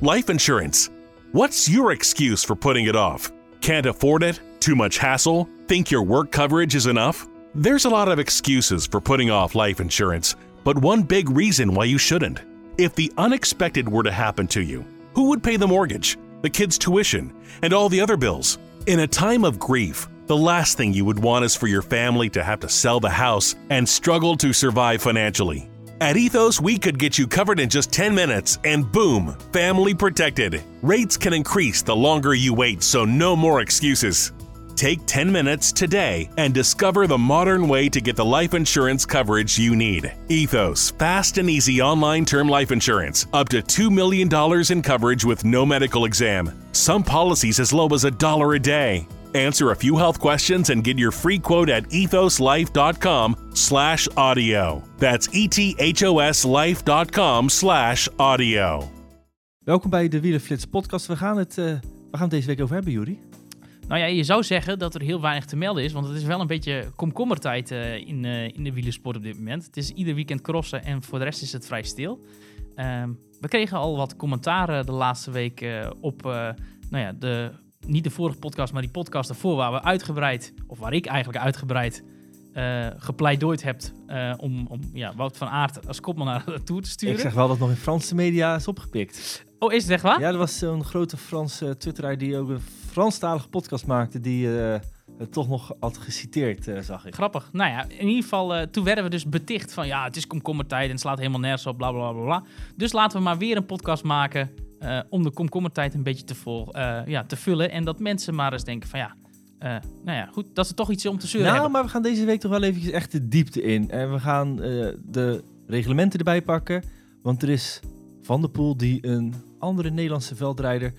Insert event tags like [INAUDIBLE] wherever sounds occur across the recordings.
life insurance. What's your excuse for putting it off? Can't afford it? Too much hassle? Think your work coverage is enough? There's a lot of excuses for putting off life insurance, but one big reason why you shouldn't. If the unexpected were to happen to you, who would pay the mortgage, the kids' tuition, and all the other bills? In a time of grief, the last thing you would want is for your family to have to sell the house and struggle to survive financially. At Ethos, we could get you covered in just 10 minutes and boom, family protected. Rates can increase the longer you wait, so no more excuses. Take 10 minutes today and discover the modern way to get the life insurance coverage you need. Ethos, fast and easy online term life insurance, up to $2 million in coverage with no medical exam. Some policies as low as a dollar a day. Answer a few health questions and get your free quote at ethoslife.com slash audio. That's E ethoslife.com slash audio. Welkom bij de Wielenflits podcast. We gaan het, uh, we gaan het deze week over hebben, Juri. Nou ja, je zou zeggen dat er heel weinig te melden is, want het is wel een beetje komkommertijd uh, in, uh, in de wielersport op dit moment. Het is ieder weekend crossen en voor de rest is het vrij stil. Ehm, we kregen al wat commentaren de laatste week op nou ja, de niet de vorige podcast, maar die podcast ervoor, waar we uitgebreid, of waar ik eigenlijk uitgebreid uh, gepleidooid heb uh, om, om ja, Wout van Aert als kopman naar de Tour te sturen. Ik zeg wel dat nog in Franse media is opgepikt. Oh, is het echt waar? Ja, er was zo'n grote Franse twitteraar die ook een Franstalige podcast maakte, die uh, het toch nog had geciteerd, zag ik. Grappig. Nou ja, in ieder geval, toen werden we dus beticht van ja, het is komkommertijd en het slaat helemaal nergens op, bla bla bla bla. Dus laten we maar weer een podcast maken uh, om de komkommertijd een beetje te, vol, uh, ja, te vullen. En dat mensen maar eens denken van ja, uh, nou ja, goed, dat ze toch iets om te zeuren nou, hebben. maar we gaan deze week toch wel eventjes echt de diepte in. En we gaan de reglementen erbij pakken. Want er is Van der Poel die een andere Nederlandse veldrijder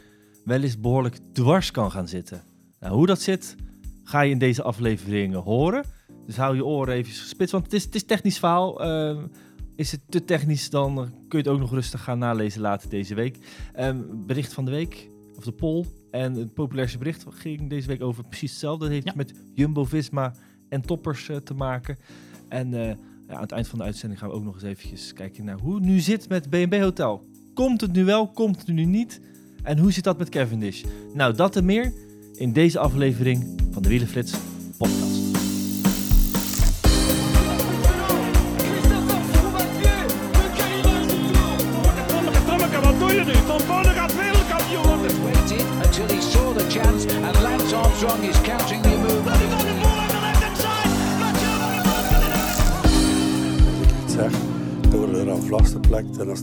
wel eens behoorlijk dwars kan gaan zitten. Nou, hoe dat zit, ga je in deze afleveringen horen. Dus hou je oren even gespitst, want het is, het is technisch verhaal. Is het te technisch, dan kun je het ook nog rustig gaan nalezen later deze week. Um, bericht van de week, of de poll. En het populairste bericht ging deze week over precies hetzelfde. Dat heeft ja. met Jumbo-Visma en toppers uh, te maken. En uh, ja, aan het eind van de uitzending gaan we ook nog eens eventjes kijken naar hoe het nu zit met B&B Hotel. Komt het nu wel, komt het nu niet? En hoe zit dat met Cavendish? Nou, dat en meer in deze aflevering van de Wielenflits podcast.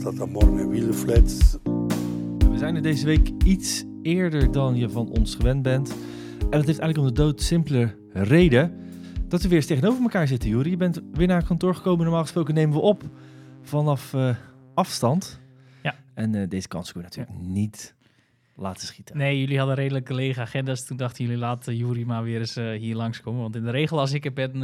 Dan staat morgen wielenflits. We zijn er deze week iets eerder dan je van ons gewend bent. En dat heeft eigenlijk om de dood simpele reden dat we weer eens tegenover elkaar zitten, Juri. Je bent weer naar het kantoor gekomen. Normaal gesproken nemen we op vanaf uh, afstand. Ja. En uh, deze kans kunnen we natuurlijk ja. niet laten schieten. Nee, jullie hadden redelijk lege agenda's. Toen dachten jullie, laten Jury maar weer eens uh, hier langskomen. Want in de regel, als ik er ben, uh,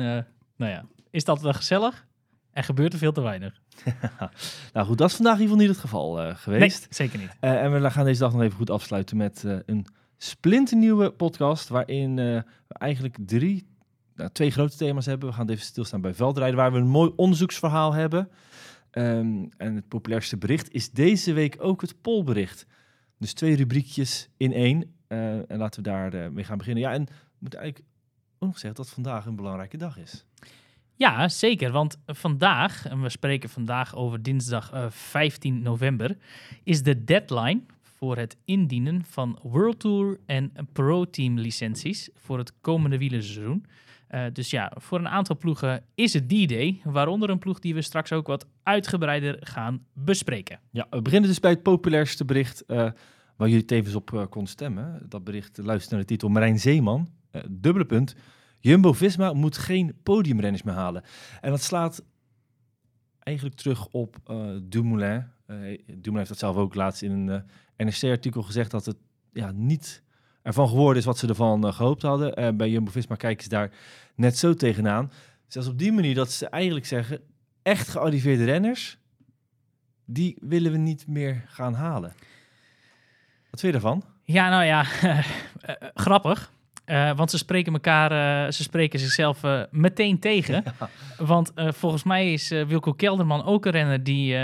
nou ja, is dat wel gezellig. En gebeurt er veel te weinig. [LAUGHS] nou goed, dat is vandaag in ieder geval niet het geval uh, geweest. Nee, zeker niet. en we gaan deze dag nog even goed afsluiten met een splinternieuwe podcast. Waarin we eigenlijk drie, nou, twee grote thema's hebben. We gaan even stilstaan bij veldrijden, waar we een mooi onderzoeksverhaal hebben. Um, en het populairste bericht is deze week ook het polbericht. Dus twee rubriekjes in één. En laten we daar mee gaan beginnen. Ja, en we moeten eigenlijk ook nog zeggen dat vandaag een belangrijke dag is. Ja, zeker. Want vandaag, en we spreken vandaag over dinsdag uh, 15 november, is de deadline voor het indienen van World Tour en Pro Team licenties voor het komende wielerseizoen. Uh, dus ja, voor een aantal ploegen is het D-Day, waaronder een ploeg die we straks ook wat uitgebreider gaan bespreken. Ja, we beginnen dus bij het populairste bericht uh, waar jullie tevens op kon stemmen. Dat bericht luistert naar de titel Marijn Zeeman, dubbele punt. Jumbo-Visma moet geen podiumrenners meer halen. En dat slaat eigenlijk terug op Dumoulin. Dumoulin heeft dat zelf ook laatst in een NRC-artikel gezegd dat het ja, niet ervan geworden is wat ze ervan uh, gehoopt hadden. Uh, bij Jumbo-Visma kijken ze daar net zo tegenaan. Zelfs op die manier dat ze eigenlijk zeggen... echt gearriveerde renners, die willen we niet meer gaan halen. Wat vind je ervan? Ja, nou ja, [LAUGHS] grappig. Uh, want ze spreken elkaar, uh, ze spreken zichzelf uh, meteen tegen. Ja. Want volgens mij is Wilco Kelderman ook een renner die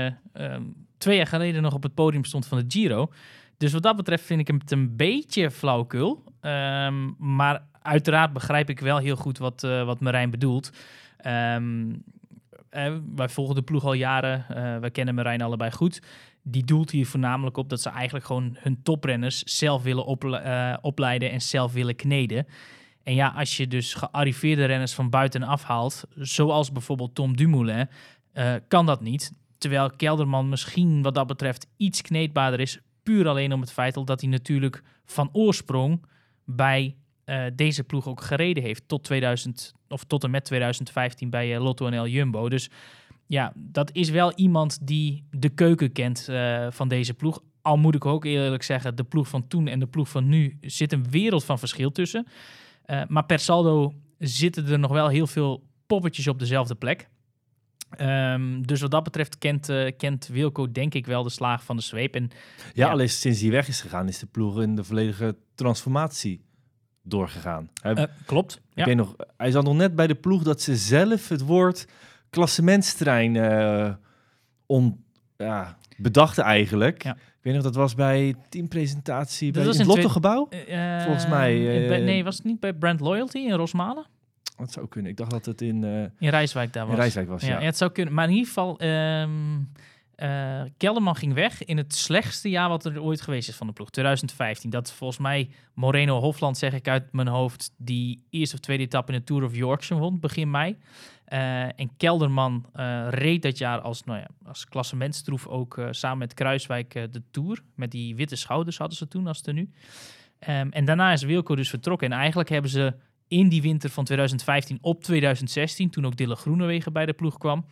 twee jaar geleden nog op het podium stond van de Giro. Dus wat dat betreft vind ik hem het een beetje flauwekul. Ehm, maar uiteraard begrijp ik wel heel goed wat, eh wat Marijn bedoelt. Ehm, eh, wij volgen de ploeg al jaren. eh wij kennen Marijn allebei goed. Die doelt hier voornamelijk op dat ze eigenlijk gewoon hun toprenners zelf willen eh, opleiden en zelf willen kneden. En ja, als je dus gearriveerde renners van buitenaf haalt, zoals bijvoorbeeld Tom Dumoulin, eh, kan dat niet. Terwijl Kelderman misschien wat dat betreft iets kneedbaarder is, puur alleen om het feit dat hij natuurlijk van oorsprong bij eh, deze ploeg ook gereden heeft tot 2000 of tot en met 2015 bij Lotto NL Jumbo. Dus ja, dat is wel iemand die de keuken kent eh, van deze ploeg. Al moet ik ook eerlijk zeggen, de ploeg van toen en de ploeg van nu zit een wereld van verschil tussen. Eh, maar per saldo zitten er nog wel heel veel poppetjes op dezelfde plek. Ehm, dus wat dat betreft kent, eh, kent Wilco denk ik wel de slaag van de zweep. En Ja, Ja. alleen sinds hij weg is gegaan, is de ploeg in de volledige transformatie doorgegaan. Hij, klopt. ik Ja. weet nog, hij zat nog net bij de ploeg dat ze zelf het woord klassementstrein eh on, ja, bedachten eigenlijk. Ja. Ik weet nog, dat was bij teampresentatie Dat bij was het in twee- Lottogebouw. Eh, Volgens mij, in- eh, nee, was het niet bij Brand Loyalty in Rosmalen? Dat zou kunnen. Ik dacht dat het in, eh In Rijswijk daar in was. Rijswijk was. ja, Ja, ja, het zou kunnen. Maar in ieder geval, ehm eh, Kelderman ging weg in het slechtste jaar wat er ooit geweest is van de ploeg, 2015. Dat volgens mij Moreno Hofland, zeg ik uit mijn hoofd, die eerste of tweede etappe in de Tour of Yorkshire won, begin mei. Eh, en Kelderman eh, reed dat jaar als, nou ja, als ook samen met Kruiswijk de Tour. Met die witte schouders hadden ze toen als tenue. Ehm en daarna is Wilco dus vertrokken. En eigenlijk hebben ze in die winter van 2015 op 2016, toen ook Dille Groenewegen bij de ploeg kwam,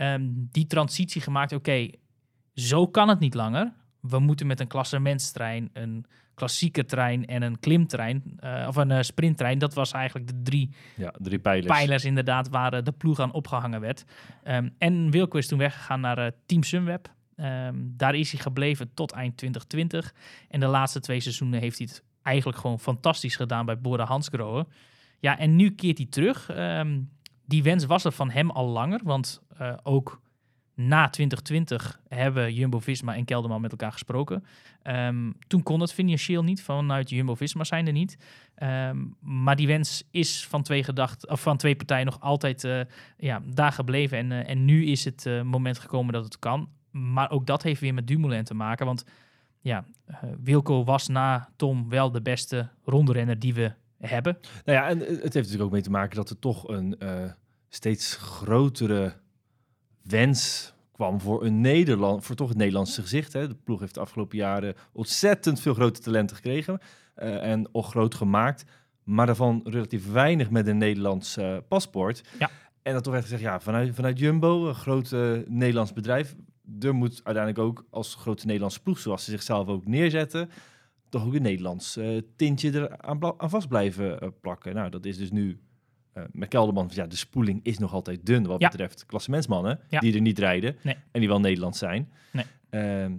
ehm, die transitie gemaakt. Oké, zo kan het niet langer. We moeten met een klassementstrein, een klassieke trein en een klimtrein, eh, of een eh, sprinttrein. Dat was eigenlijk de drie ja, drie pijlers. pijlers inderdaad waar eh, de ploeg aan opgehangen werd. Ehm, en Wilco is toen weggegaan naar Team Sunweb. Ehm, daar is hij gebleven tot eind 2020. En de laatste twee seizoenen heeft hij het eigenlijk gewoon fantastisch gedaan bij Bora Hansgrohe. Ja, en nu keert hij terug. Die wens was er van hem al langer, want eh, ook na 2020 hebben Jumbo-Visma en Kelderman met elkaar gesproken. Ehm, toen kon het financieel niet, vanuit Jumbo-Visma zijn er niet. Ehm, maar die wens is van twee, gedacht, of van twee partijen nog altijd eh, ja, daar gebleven. En, eh, en nu is het moment gekomen dat het kan. Maar ook dat heeft weer met Dumoulin te maken. Want ja, Wilco was na Tom wel de beste rondrenner die we hebben. Nou ja, en het heeft natuurlijk ook mee te maken dat er toch een eh, steeds grotere wens kwam voor een Nederland, voor toch het Nederlandse gezicht. Hè. De ploeg heeft de afgelopen jaren ontzettend veel grote talenten gekregen eh, en ook groot gemaakt, maar daarvan relatief weinig met een Nederlands eh, paspoort. Ja. En dan toch echt gezegd, ja, vanuit, vanuit Jumbo, een groot eh, Nederlands bedrijf, er moet uiteindelijk ook als grote Nederlandse ploeg, zoals ze zichzelf ook neerzetten, toch ook een Nederlands eh, tintje er aan, aan vast blijven eh, plakken. Nou, dat is dus nu eh met Kelderman. Ja, de spoeling is nog altijd dun wat Ja. betreft klassementsmannen Ja. die er niet rijden Nee. en die wel Nederlands zijn. Nee. Ehm,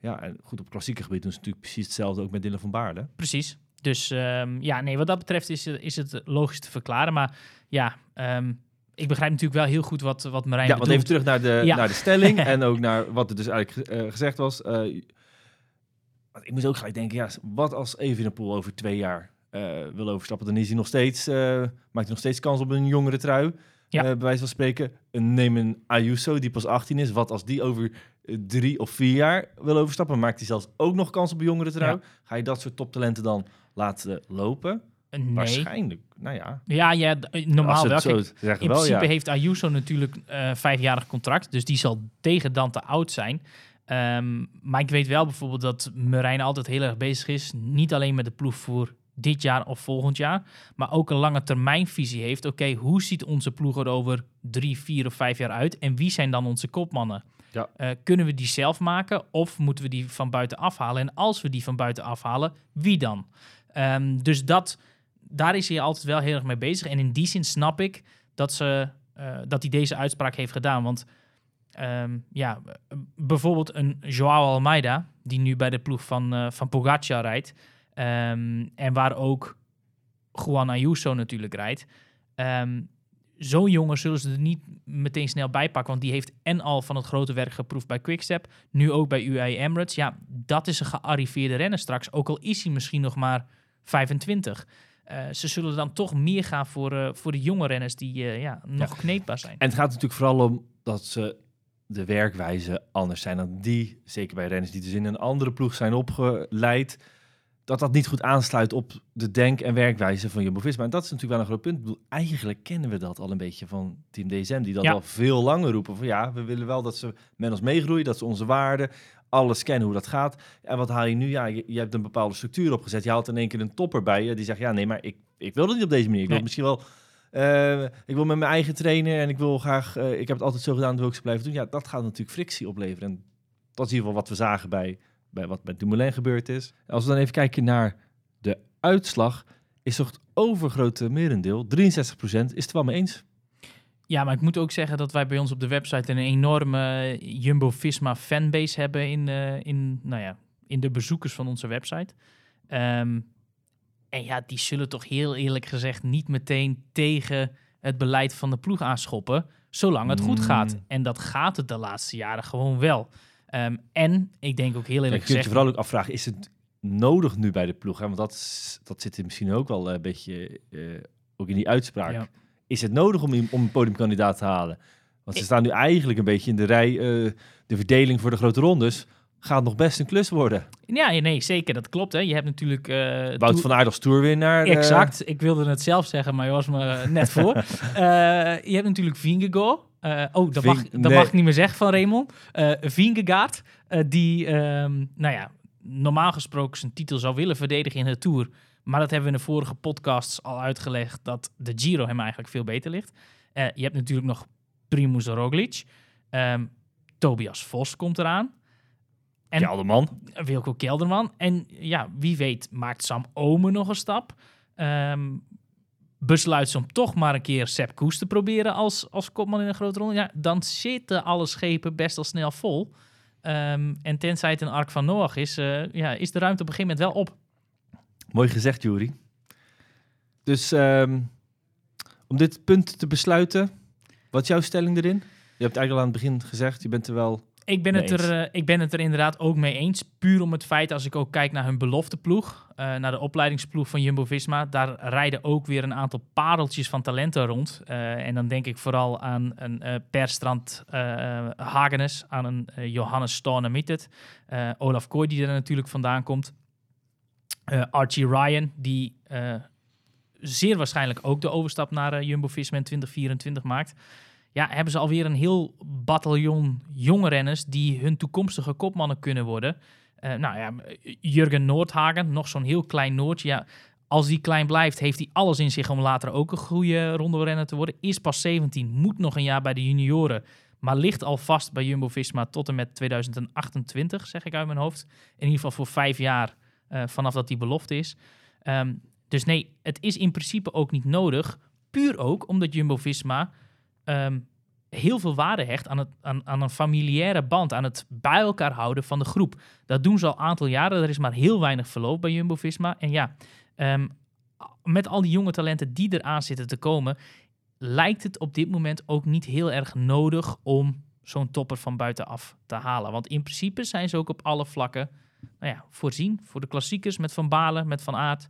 ja, en goed, op klassieke gebied doen ze natuurlijk precies hetzelfde ook met Dylan van Baarle. Precies. Dus ehm, ja, nee, wat dat betreft is, is het logisch te verklaren. Maar ja, ehm, ik begrijp natuurlijk wel heel goed wat, wat Marijn Ja, want even terug naar de, Ja. naar de stelling [LAUGHS] en ook naar wat er dus eigenlijk ge- gezegd was. Want ik moest ook gelijk denken, ja, wat als Evenepoel over twee jaar eh, wil overstappen, dan is hij nog steeds, eh, maakt hij nog steeds kans op een jongere trui. Ja. Eh, bij wijze van spreken, een, neem een Ayuso die pas 18 is. Wat als die over drie of vier jaar wil overstappen, maakt hij zelfs ook nog kans op een jongere trui. Ja. Ga je dat soort toptalenten dan laten lopen? Nee. Waarschijnlijk, nou ja. Ja, ja, normaal wel. Kijk, In wel, principe ja. heeft Ayuso natuurlijk eh vijfjarig contract, dus die zal tegen dan te oud zijn. Ehm, maar ik weet wel bijvoorbeeld dat Marijn altijd heel erg bezig is, niet alleen met de ploeg voor dit jaar of volgend jaar, maar ook een lange termijnvisie heeft. Oké, hoe ziet onze ploeg er over drie, vier of vijf jaar uit en wie zijn dan onze kopmannen? Ja. Eh, kunnen we die zelf maken of moeten we die van buiten afhalen? En als we die van buiten afhalen, wie dan? Ehm, dus dat, daar is hij altijd wel heel erg mee bezig. En in die zin snap ik dat, ze, eh, dat hij deze uitspraak heeft gedaan. Want ehm, ja, bijvoorbeeld een Joao Almeida, die nu bij de ploeg van, eh van Pogacar rijdt. ehm, en waar ook Juan Ayuso natuurlijk rijdt. ehm, zo'n jongen zullen ze er niet meteen snel bij pakken. Want die heeft en al van het grote werk geproefd bij Quickstep. Nu ook bij UAE Emirates. Ja, dat is een gearriveerde renner straks. Ook al is hij misschien nog maar 25. Eh, ze zullen dan toch meer gaan voor, eh, voor de jonge renners die ja, nog kneedbaar zijn. En het gaat natuurlijk vooral om dat ze de werkwijze anders zijn dan die. Zeker bij renners die dus in een andere ploeg zijn opgeleid. Dat dat niet goed aansluit op de denk- en werkwijze van Jumbo-Visma. En dat is natuurlijk wel een groot punt. Ik bedoel, eigenlijk kennen we dat al een beetje van Team DSM. Die dat Ja. al veel langer roepen. Van ja, we willen wel dat ze met ons meegroeien. Dat ze onze waarden, alles kennen hoe dat gaat. En wat haal je nu? Ja, je, je hebt een bepaalde structuur opgezet. Je haalt in één keer een topper bij je. Die zegt, ja nee, maar ik, ik wil dat niet op deze manier. Ik wil Nee. misschien wel... eh, ik wil met mijn eigen trainer en ik wil graag... eh, ik heb het altijd zo gedaan, dat wil ik zo blijven doen. Ja, dat gaat natuurlijk frictie opleveren. En dat is in ieder geval wat we zagen bij, bij wat met Dumoulin gebeurd is. Als we dan even kijken naar de uitslag... is toch het overgrote merendeel, 63%, is het wel mee eens. Ja, maar ik moet ook zeggen dat wij bij ons op de website een enorme Jumbo-Visma fanbase hebben in, eh, in, nou ja, in de bezoekers van onze website. Ehm, en ja, die zullen toch heel eerlijk gezegd niet meteen tegen het beleid van de ploeg aanschoppen, zolang het goed Mm. gaat. En dat gaat het de laatste jaren gewoon wel. Ehm, en ik denk ook heel Ja, je eerlijk kunt je gezegd... vooral ook afvragen, is het nodig nu bij de ploeg? Hè? Want dat, dat zit er misschien ook wel een beetje eh, ook in die uitspraak. Ja. Is het nodig om, om een podiumkandidaat te halen? Want ze staan nu eigenlijk een beetje in de rij. eh, de verdeling voor de grote rondes gaat nog best een klus worden. Ja, nee, zeker, dat klopt. Hè. Je hebt natuurlijk... eh, Wout van Aert als toerwinnaar. eh, Exact. Ik wilde het zelf zeggen, maar je was me net [LAUGHS] voor. Eh, je hebt natuurlijk Vingegaard. Eh, oh, dat, Ving- mag, dat nee. mag ik niet meer zeggen van Raymond. Eh Vingegaard, eh, die, ehm, nou ja, normaal gesproken zijn titel zou willen verdedigen in de Tour. Maar dat hebben we in de vorige podcasts al uitgelegd, dat de Giro hem eigenlijk veel beter ligt. Eh, je hebt natuurlijk nog Primoz Roglic. Ehm, Tobias Vos komt eraan. En Kelderman. Wilco Kelderman. En ja, wie weet maakt Sam Omen nog een stap. Ehm, besluit ze om toch maar een keer Sepp Koes te proberen als, als kopman in een grote ronde. Ja, dan zitten alle schepen best wel snel vol. Ehm, en tenzij het een ark van Noach is, eh, ja, is de ruimte op een gegeven moment wel op. Mooi gezegd, Jury. Dus ehm, om dit punt te besluiten, wat is jouw stelling erin? Je hebt eigenlijk al aan het begin gezegd, je bent er wel... Ik ben, het er, eh, ik ben het er inderdaad ook mee eens. Puur om het feit, als ik ook kijk naar hun belofteploeg, eh naar de opleidingsploeg van Jumbo-Visma, daar rijden ook weer een aantal pareltjes van talenten rond. Eh, en dan denk ik vooral aan een eh Perstrand Hagenes, aan een Johannes Stornemittet, eh Olaf Kooi die er natuurlijk vandaan komt, Archie Ryan, die zeer waarschijnlijk ook de overstap naar eh, Jumbo-Visma in 2024 maakt ja, hebben ze alweer een heel bataljon jonge renners die hun toekomstige kopmannen kunnen worden. Eh, nou ja, Jurgen Noordhagen, nog zo'n heel klein Noordje. Ja, als die klein blijft, heeft hij alles in zich om later ook een goede ronde te worden. Is pas 17, moet nog een jaar bij de junioren. Maar ligt al vast bij Jumbo-Visma tot en met 2028, zeg ik uit mijn hoofd. In ieder geval voor vijf jaar eh, vanaf dat die belofte is. Ehm, dus nee, het is in principe ook niet nodig. Puur ook omdat Jumbo-Visma ehm, heel veel waarde hecht aan, het, aan, aan een familiaire band, aan het bij elkaar houden van de groep. Dat doen ze al een aantal jaren. Er is maar heel weinig verloop bij Jumbo-Visma. En ja, ehm, met al die jonge talenten die eraan zitten te komen, lijkt het op dit moment ook niet heel erg nodig om zo'n topper van buitenaf te halen. Want in principe zijn ze ook op alle vlakken nou ja, voorzien. Voor de klassiekers met Van Balen, met Van Aert.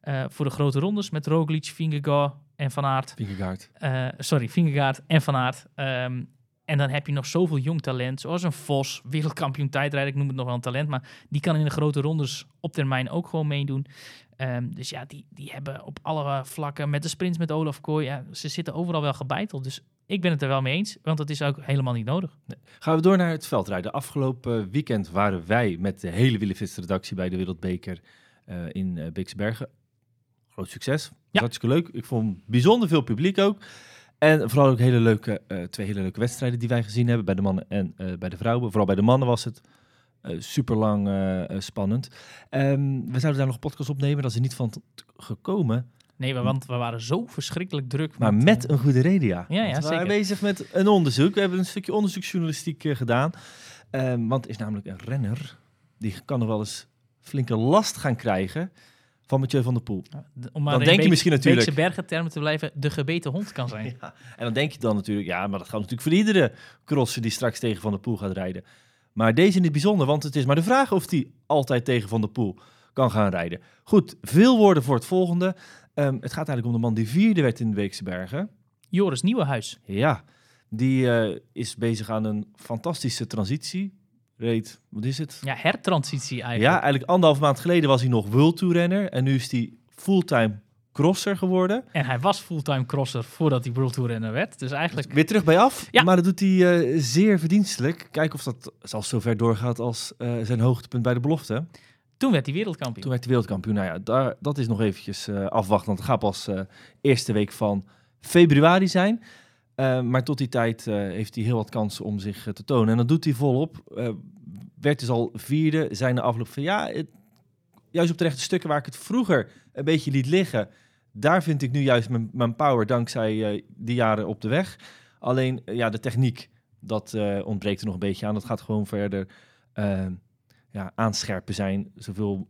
Eh, voor de grote rondes met Roglic, Vingegaard en Van Aert. Vingegaard. Eh, sorry, Vingegaard en Van Aert. Ehm, en dan heb je nog zoveel jong talent, zoals een Vos, wereldkampioen tijdrijder, ik noem het nog wel een talent, maar die kan in de grote rondes op termijn ook gewoon meedoen. Ehm, dus ja, die, die hebben op alle vlakken, met de sprints met Olaf Kooi, ja, ze zitten overal wel gebeiteld. Dus ik ben het er wel mee eens, want dat is ook helemaal niet nodig. Gaan we door naar het veldrijden. Afgelopen weekend waren wij met de hele Wielenfits-redactie bij de Wereldbeker eh, in uh, Beekse Bergen. Groot succes. Ja. Hartstikke leuk. Ik vond bijzonder veel publiek ook. En vooral ook hele leuke, eh, twee hele leuke wedstrijden die wij gezien hebben. Bij de mannen en eh, bij de vrouwen. Vooral bij de mannen was het super lang spannend. Ehm, we zouden daar nog een podcast opnemen. Dat is er niet van gekomen. Nee, want we waren zo verschrikkelijk druk. Maar met, met eh, een goede reden, ja. Ja, ja, we waren bezig met een onderzoek. We hebben een stukje onderzoeksjournalistiek eh, gedaan. Ehm, want er is namelijk een renner, die kan nog wel eens flinke last gaan krijgen van Mathieu van der Poel. Om maar Dan denk je misschien natuurlijk- Beekse Bergen termen te blijven, de gebeten hond kan zijn. [LAUGHS] Ja, en dan denk je dan natuurlijk, ja, maar dat gaat natuurlijk voor iedere crosser die straks tegen Van der Poel gaat rijden. Maar deze in het bijzonder, want het is maar de vraag of die altijd tegen Van der Poel kan gaan rijden. Goed, veel woorden voor het volgende. Ehm, het gaat eigenlijk om de man die vierde werd in de Weekse Bergen. Joris Nieuwenhuis. Ja, die eh, is bezig aan een fantastische transitie. Reed, wat is het? Ja, hertransitie Ja, eigenlijk. eigenlijk anderhalf maand geleden was hij nog World Tour renner en nu is hij fulltime crosser geworden. En hij was fulltime crosser voordat hij World Tour renner werd. Dus eigenlijk, Weer terug bij af, Ja. maar dat doet hij eh, zeer verdienstelijk. Kijken of dat zelfs zo ver doorgaat als eh, zijn hoogtepunt bij de belofte. toen werd hij wereldkampioen. Toen werd hij wereldkampioen. Nou ja, daar, dat is nog eventjes eh, afwachten, want het gaat pas eerste week van februari zijn. Eh, maar tot die tijd eh, heeft hij heel wat kansen om zich eh, te tonen. En dat doet hij volop. Werd dus al vierde, zijn de afloop van ja, juist op de rechte stukken waar ik het vroeger een beetje liet liggen, daar vind ik nu juist mijn, mijn power dankzij die jaren op de weg. Alleen ja, de techniek, dat ontbreekt er nog een beetje aan. Dat gaat gewoon verder ja, aanscherpen zijn. Zoveel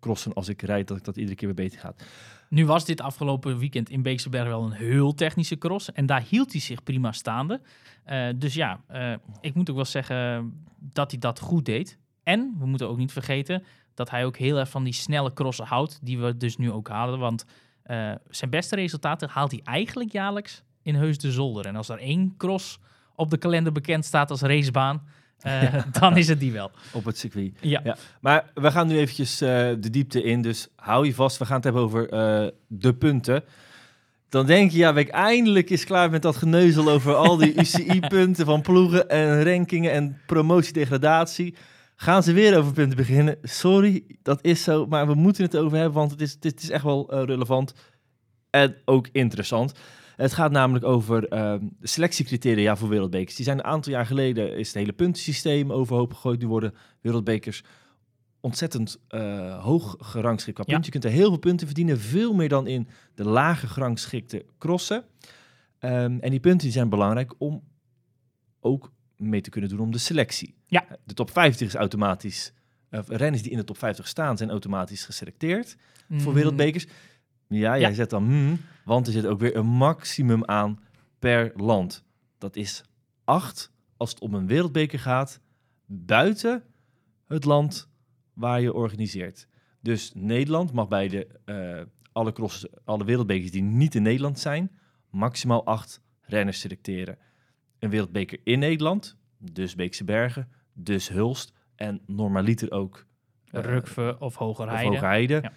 crossen als ik rijd, dat ik dat iedere keer weer beter gaat. Nu was dit afgelopen weekend in Beekse Bergen wel een heel technische cross. En daar hield hij zich prima staande. Eh, dus ja, eh, ik moet ook wel zeggen dat hij dat goed deed. En we moeten ook niet vergeten dat hij ook heel erg van die snelle crossen houdt. Die we dus nu ook halen. Want eh, zijn beste resultaten haalt hij eigenlijk jaarlijks in Heus de Zolder. En als er één cross op de kalender bekend staat als racebaan, eh, [LAUGHS] dan is het die wel. op het circuit. Ja. Ja. Maar we gaan nu eventjes eh, de diepte in, dus hou je vast. We gaan het hebben over eh, de punten. Dan denk je, ja, ben ik eindelijk eens klaar met dat geneuzel over al die [LAUGHS] UCI-punten van ploegen en rankingen en promotie-degradatie. Gaan ze weer over punten beginnen? Sorry, dat is zo, maar we moeten het over hebben, want het is, het is echt wel relevant en ook interessant. Het gaat namelijk over ehm, de selectiecriteria voor wereldbekers. Die zijn een aantal jaar geleden, is het hele puntensysteem overhoop gegooid. Nu worden wereldbekers ontzettend eh, hoog gerangschikt qua Ja. punten. Je kunt er heel veel punten verdienen, veel meer dan in de lage gerangschikte crossen. Ehm, en die punten die zijn belangrijk om ook mee te kunnen doen om de selectie. Ja. De top 50 is automatisch, of renners die in de top 50 staan zijn automatisch geselecteerd voor Mm, wereldbekers. Ja, jij Ja. zet dan, hmm, want er zit ook weer een maximum aan per land. Dat is acht als het om een wereldbeker gaat, buiten het land waar je organiseert. Dus Nederland mag bij de, eh, alle, cross, alle wereldbekers die niet in Nederland zijn, maximaal acht renners selecteren. Een wereldbeker in Nederland, dus Beekse Bergen, dus Hulst en normaliter ook eh, Rukve of of Hogerheide. Hogerheide, Ja.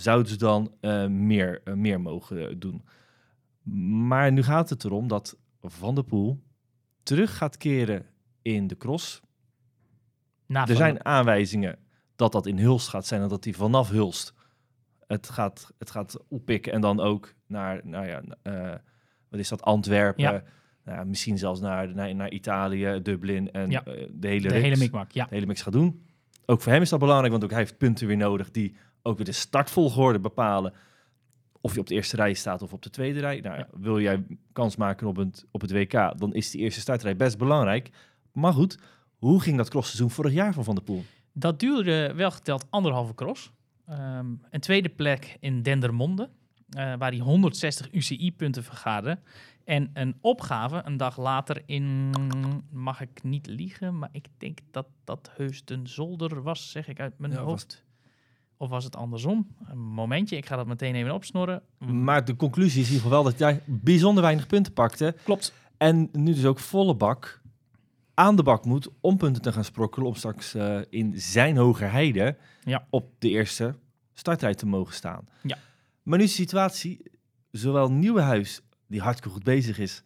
Zouden ze dan eh, meer, eh, meer mogen eh, doen. Maar nu gaat het erom dat Van der Poel terug gaat keren in de cross. Na er zijn aanwijzingen dat dat in Hulst gaat zijn en dat hij vanaf Hulst het gaat, het gaat oppikken en dan ook naar, nou ja, wat is dat, Antwerpen, Ja. nou ja, misschien zelfs naar, naar, naar Italië, Dublin en Ja. de hele de hele reeks mikmak, ja. de hele mix gaat doen. Ook voor hem is dat belangrijk, want ook hij heeft punten weer nodig die ook weer de startvolgorde bepalen. Of je op de eerste rij staat of op de tweede rij. Nou, ja, wil jij kans maken op het, op het WK, dan is die eerste startrij best belangrijk. Maar goed, hoe ging dat crossseizoen vorig jaar van Van der Poel? Dat duurde wel geteld anderhalve cross. Ehm, een tweede plek in Dendermonde, eh, waar hij 160 UCI-punten vergaarde. En een opgave een dag later in, mag ik niet liegen, maar ik denk dat dat Heusden Zolder was, zeg ik uit mijn Ja, was- hoofd. Of was het andersom? Een momentje, ik ga dat meteen even opsnorren. Maar de conclusie is in ieder geval wel dat hij bijzonder weinig punten pakte. Klopt. En nu dus ook volle bak aan de bak moet om punten te gaan sprokkelen. Om straks eh, in zijn Hogerheide Ja. op de eerste startrij te mogen staan. Ja. Maar nu is de situatie, zowel Nieuwenhuis, die hartstikke goed bezig is,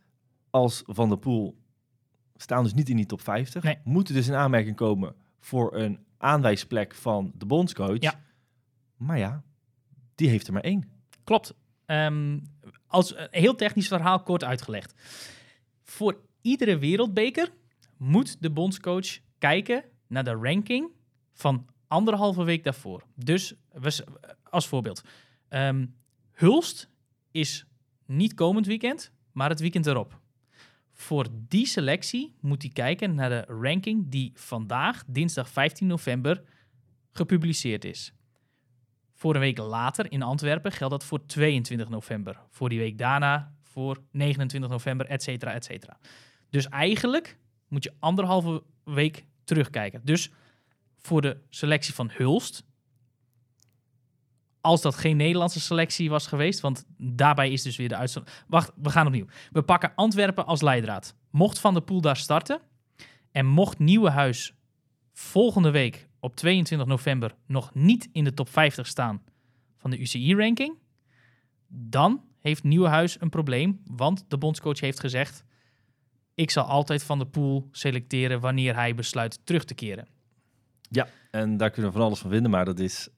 als Van der Poel staan dus niet in die top 50. Nee. Moeten dus in aanmerking komen voor een aanwijsplek van de bondscoach. Ja. Maar ja, die heeft er maar één. Klopt. Ehm, als een heel technisch verhaal kort uitgelegd. Voor iedere wereldbeker moet de bondscoach kijken naar de ranking van anderhalve week daarvoor. Dus als voorbeeld. ehm, Hulst is niet komend weekend, maar het weekend erop. Voor die selectie moet hij kijken naar de ranking die vandaag, dinsdag 15 november, gepubliceerd is. Voor een week later in Antwerpen geldt dat voor 22 november. Voor die week daarna voor 29 november, et cetera, et cetera. Dus eigenlijk moet je anderhalve week terugkijken. Dus voor de selectie van Hulst, als dat geen Nederlandse selectie was geweest, want daarbij is dus weer de uitstand. Wacht, we gaan opnieuw. We pakken Antwerpen als leidraad. Mocht Van der Poel daar starten en mocht Nieuwenhuis volgende week op 22 november nog niet in de top 50 staan van de UCI-ranking, dan heeft Nieuwenhuis een probleem, want de bondscoach heeft gezegd: ik zal altijd Van der Poel selecteren wanneer hij besluit terug te keren. Ja, en daar kunnen we van alles van vinden, maar dat is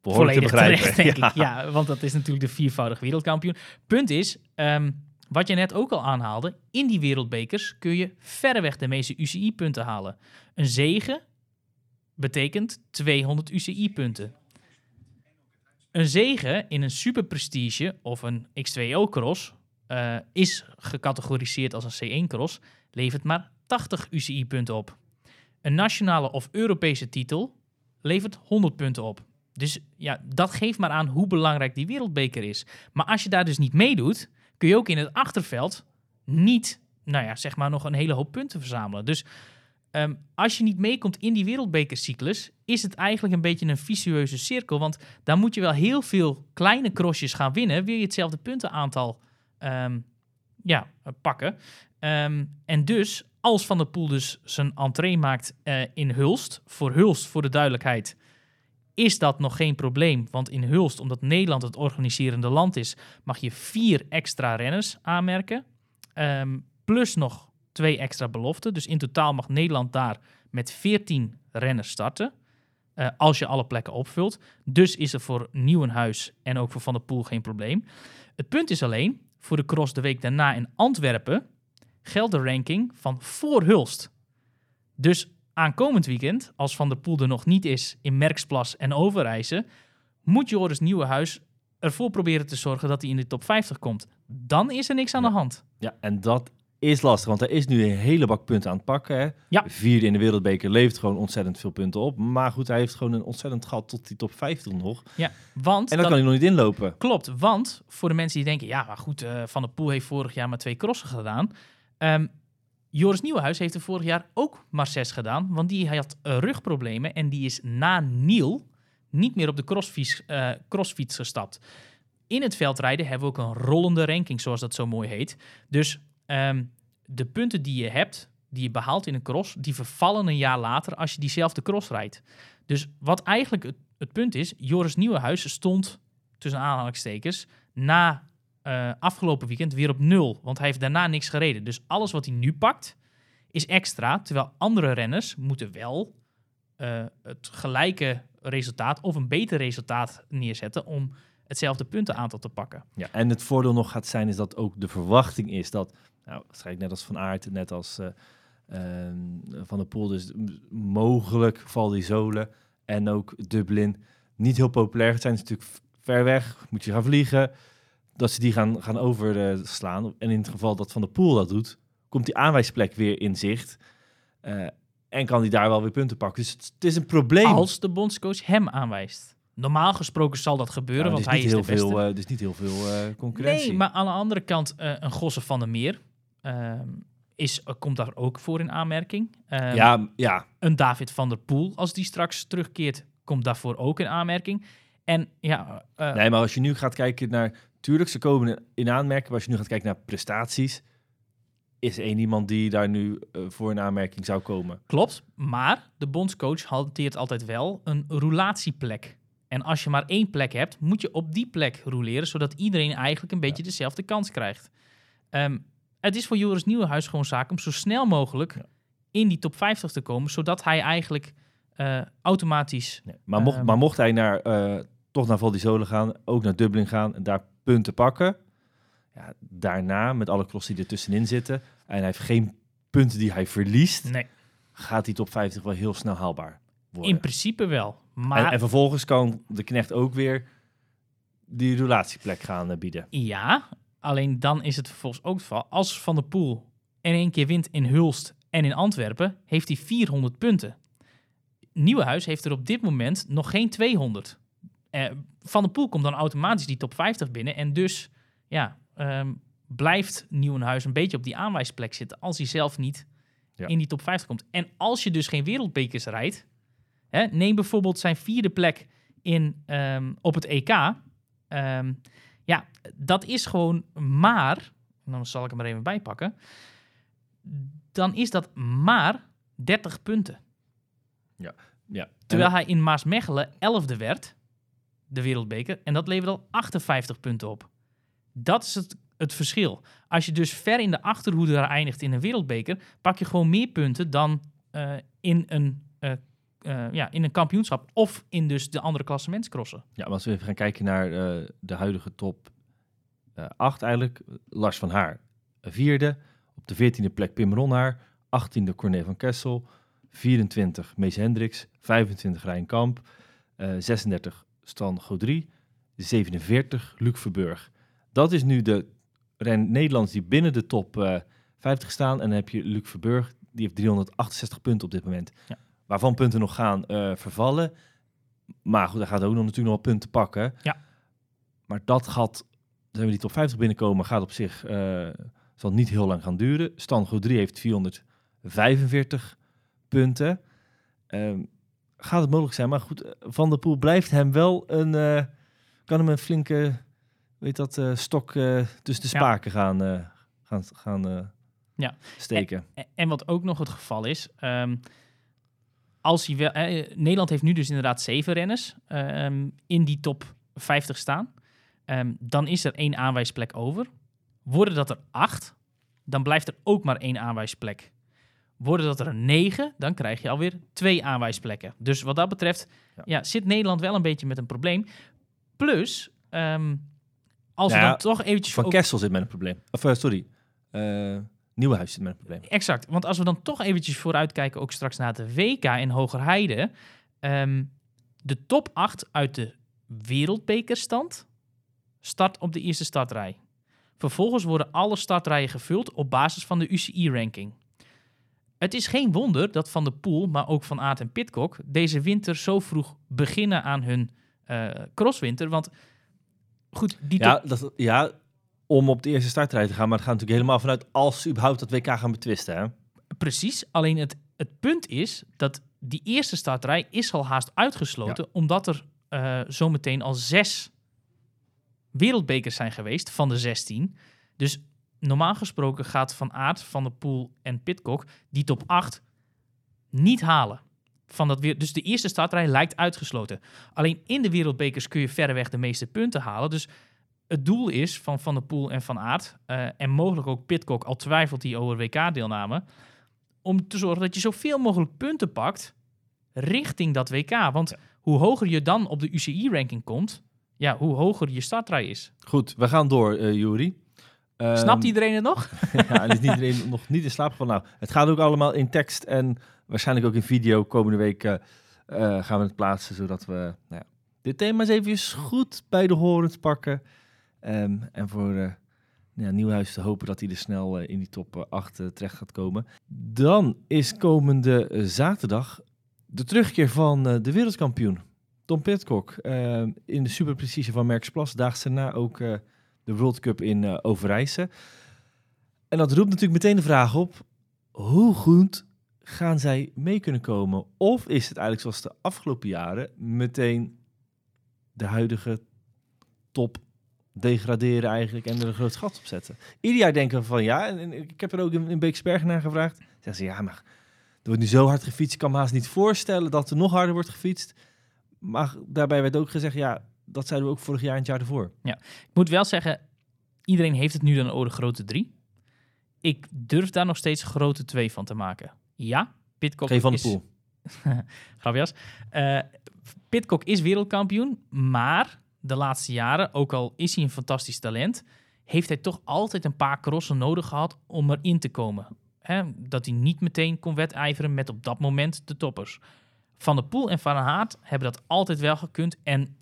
behoorlijk Volledig te begrijpen. terecht, denk [LAUGHS] Ja. ik. Ja, want dat is natuurlijk de viervoudig wereldkampioen. Punt is, ehm, wat je net ook al aanhaalde, in die wereldbekers kun je verreweg de meeste UCI-punten halen. Een zege betekent 200 UCI-punten. Een zege in een superprestige of een X2O-cross eh, is gecategoriseerd als een C1-cross, levert maar 80 UCI-punten op. Een nationale of Europese titel levert 100 punten op. Dus ja, dat geeft maar aan hoe belangrijk die wereldbeker is. Maar als je daar dus niet meedoet, kun je ook in het achterveld niet, nou ja, zeg maar nog een hele hoop punten verzamelen. Dus ehm, als je niet meekomt in die wereldbekercyclus, is het eigenlijk een beetje een vicieuze cirkel. Want dan moet je wel heel veel kleine crossjes gaan winnen, wil je hetzelfde puntenaantal ehm, ja, pakken. Ehm, en dus, als Van der Poel dus zijn entree maakt eh, in Hulst, voor Hulst, voor de duidelijkheid, is dat nog geen probleem. Want in Hulst, omdat Nederland het organiserende land is, mag je vier extra renners aanmerken. Plus nog twee extra beloften. Dus in totaal mag Nederland daar met 14 renners starten. eh, als je alle plekken opvult. Dus is er voor Nieuwenhuis en ook voor Van der Poel geen probleem. Het punt is alleen, voor de cross de week daarna in Antwerpen geldt de ranking van voor Hulst. Dus aankomend weekend, als Van der Poel er nog niet is in Merksplas en Overijse, moet Joris Nieuwenhuis ervoor proberen te zorgen dat hij in de top 50 komt. Dan is er niks aan de hand. Ja, en dat is lastig, want hij is nu een hele bak punten aan het pakken. Hè? Ja. Vierde in de wereldbeker levert gewoon ontzettend veel punten op. Maar goed, hij heeft gewoon een ontzettend gat tot die top 50 nog. Ja, want En dan dat- kan hij nog niet inlopen. Klopt, want voor de mensen die denken, ja, maar goed, eh, Van der Poel heeft vorig jaar maar twee crossen gedaan. Ehm, Joris Nieuwenhuis heeft er vorig jaar ook maar zes gedaan, want die had rugproblemen en die is na Niel niet meer op de crossfiets, eh, crossfiets gestapt. In het veldrijden hebben we ook een rollende ranking, zoals dat zo mooi heet. Dus ehm, de punten die je hebt, die je behaalt in een cross, die vervallen een jaar later als je diezelfde cross rijdt. Dus wat eigenlijk het, het punt is, Joris Nieuwenhuis stond tussen aanhalingstekens, na eh, afgelopen weekend weer op nul. Want hij heeft daarna niks gereden. Dus alles wat hij nu pakt, is extra. Terwijl andere renners moeten wel eh, het gelijke resultaat of een beter resultaat neerzetten om hetzelfde puntenaantal te pakken. Ja, en het voordeel nog gaat zijn is dat ook de verwachting is dat, nou, waarschijnlijk net als Van Aert, net als eh, ehm, Van der Poel, dus mogelijk Zolen en ook Dublin niet heel populair zijn. Het is natuurlijk ver weg, moet je gaan vliegen, dat ze die gaan, gaan overslaan. En in het geval dat Van der Poel dat doet, komt die aanwijsplek weer in zicht. eh, en kan hij daar wel weer punten pakken. Dus het, het is een probleem. Als de bondscoach hem aanwijst. Normaal gesproken zal dat gebeuren, Ja, want hij is de heel beste. veel, eh, is niet heel veel eh, concurrentie. Nee, maar aan de andere kant, eh, een Gosse van der Meer ehm, is, eh, komt daar ook voor in aanmerking. Ehm, ja, ja, Een David van der Poel, als die straks terugkeert, komt daarvoor ook in aanmerking. En ja, eh, Nee, maar als je nu gaat kijken naar... Tuurlijk, ze komen in- in aanmerking. Maar als je nu gaat kijken naar prestaties... is er één iemand die daar nu eh, voor in aanmerking zou komen. klopt. Maar de bondscoach hanteert altijd wel een roulatieplek. En als je maar één plek hebt, moet je op die plek rouleren, zodat iedereen eigenlijk een beetje dezelfde kans krijgt. Ehm, het is voor Joris Nieuwenhuis gewoon zaak om zo snel mogelijk Ja. in die top 50 te komen, zodat hij eigenlijk eh, automatisch Nee, maar, mocht, Ehm. maar mocht hij naar, eh, toch naar Val Sole gaan... ook naar Dublin gaan en daar punten pakken... Ja, daarna, met alle cross die er tussenin zitten... en hij heeft geen punten die hij verliest... Nee, gaat die top 50 wel heel snel haalbaar worden. in principe wel. Maar en, en vervolgens kan de knecht ook weer die relatieplek gaan eh, bieden. Ja, alleen dan is het vervolgens ook het geval. Als Van der Poel in één keer wint in Hulst en in Antwerpen, heeft hij 400 punten. Nieuwenhuis heeft er op dit moment nog geen 200. Eh, Van der Poel komt dan automatisch die top 50 binnen. En dus ja, ehm, blijft Nieuwenhuis een beetje op die aanwijsplek zitten. Als hij zelf niet Ja. in die top 50 komt. En als je dus geen wereldbekers rijdt. Hè, neem bijvoorbeeld zijn vierde plek in, ehm, op het EK. Ehm, ja, dat is gewoon maar. Dan zal ik hem er even bij pakken. Dan is dat maar 30 punten. Ja. Terwijl hij in Maasmechelen 11e werd, de wereldbeker. En dat levert al 58 punten op. Dat is het, het verschil. Als je dus ver in de achterhoede eindigt in een wereldbeker, pak je gewoon meer punten dan eh, in, een, eh, eh, ja, in een kampioenschap of in dus de andere klassementscrossen. Ja, maar als we even gaan kijken naar eh, de huidige top 8 eigenlijk. Lars van Haar, vierde. Op de veertiende plek Pim Ronhaar. 18e Corné van Kessel. 24 Mees Hendricks. 25 Rijn Kamp. eh, 36 Stan Godry. 47 Luc Verburg. Dat is nu de ren Nederlands die binnen de top eh, 50 staan. En dan heb je Luc Verburg, die heeft 368 punten op dit moment. Ja. Waarvan punten nog gaan eh, vervallen. Maar goed, daar gaat ook nog natuurlijk nog wel punten pakken. Ja. Maar dat gaat, zijn we die top 50 binnenkomen, gaat op zich, eh, zal niet heel lang gaan duren. Stan Godry heeft 445 punten. Ehm, gaat het mogelijk zijn? Maar goed, Van der Poel blijft hem wel een, eh, kan hem een flinke, weet dat, stok tussen de Ja. spaken gaan, gaan, gaan Ja. steken. En, en wat ook nog het geval is, ehm, als hij wel, eh, Nederland heeft nu dus inderdaad zeven renners ehm, in die top 50 staan. Ehm, dan is er één aanwijsplek over. Worden dat er acht, dan blijft er ook maar één aanwijsplek. Worden dat er negen, dan krijg je alweer twee aanwijsplekken. Dus wat dat betreft Ja. ja. zit Nederland wel een beetje met een probleem. Plus, ehm, als Nou we ja, dan toch eventjes... Van ook- Kessel zit met een probleem. Of eh, sorry, eh Nieuwenhuis zit met een probleem. Exact, want als we dan toch eventjes vooruitkijken, ook straks naar de WK in Hogerheide. ehm, de top 8 uit de wereldbekerstand start op de eerste startrij. Vervolgens worden alle startrijen gevuld op basis van de UCI-ranking. Het is geen wonder dat Van der Poel, maar ook Van Aert en Pitcock deze winter zo vroeg beginnen aan hun eh, crosswinter. Want goed, die Ja, dat, ja, om op de eerste startrij te gaan. Maar het gaat natuurlijk helemaal vanuit als ze überhaupt dat WK gaan betwisten. Hè? Precies, alleen het, het punt is dat die eerste startrij is al haast uitgesloten, omdat er eh, zometeen al zes wereldbekers zijn geweest van de 16. Dus normaal gesproken gaat Van Aert, Van der Poel en Pitcock die top 8 niet halen. Van dat weer, dus de eerste startrij lijkt uitgesloten. Alleen in de wereldbekers kun je verreweg de meeste punten halen. Dus het doel is van Van der Poel en Van Aert, eh, en mogelijk ook Pitcock, al twijfelt hij over WK-deelname, om te zorgen dat je zoveel mogelijk punten pakt richting dat WK. Want hoe hoger je dan op de UCI-ranking komt, ja, hoe hoger je startrij is. Goed, we gaan door, Juri. Ehm, Snapt iedereen het nog? [LAUGHS] ja, en is niet iedereen [LAUGHS] nog niet in slaap gevallen. Nou, het gaat ook allemaal in tekst en waarschijnlijk ook in video. Komende week eh, gaan we het plaatsen, zodat we nou ja, dit thema eens even goed bij de horens pakken. Ehm, en voor eh ja, Nieuwhuis te hopen dat hij er snel eh, in die top 8 terecht gaat komen. Dan is komende eh, zaterdag de terugkeer van eh, de wereldkampioen. Tom Pitcock eh, in de superprecisie van Merksplas. Daags daarna ook eh, de World Cup in eh, Overijse. En dat roept natuurlijk meteen de vraag op: hoe goed gaan zij mee kunnen komen? Of is het eigenlijk zoals de afgelopen jaren meteen de huidige top degraderen eigenlijk en er een groot gat op zetten? Ieder jaar denken we van ja, en, en ik heb er ook in, in naar gevraagd. Zeggen ze ja, maar er wordt nu zo hard gefietst, ik kan me haast niet voorstellen dat er nog harder wordt gefietst. Maar daarbij werd ook gezegd, ja, dat zeiden we ook vorig jaar en het jaar ervoor. Ik moet wel zeggen, iedereen heeft het nu dan over de grote drie. Ik durf daar nog steeds grote twee van te maken. Ja, Pitcock Geen van de is... poel. [LAUGHS] Grapjas. Eh Pitcock is wereldkampioen, maar de laatste jaren, ook al is hij een fantastisch talent, heeft hij toch altijd een paar crossen nodig gehad om erin te komen. Dat hij niet meteen kon wedijveren met op dat moment de toppers. Van der Poel en Van der Haat hebben dat altijd wel gekund. En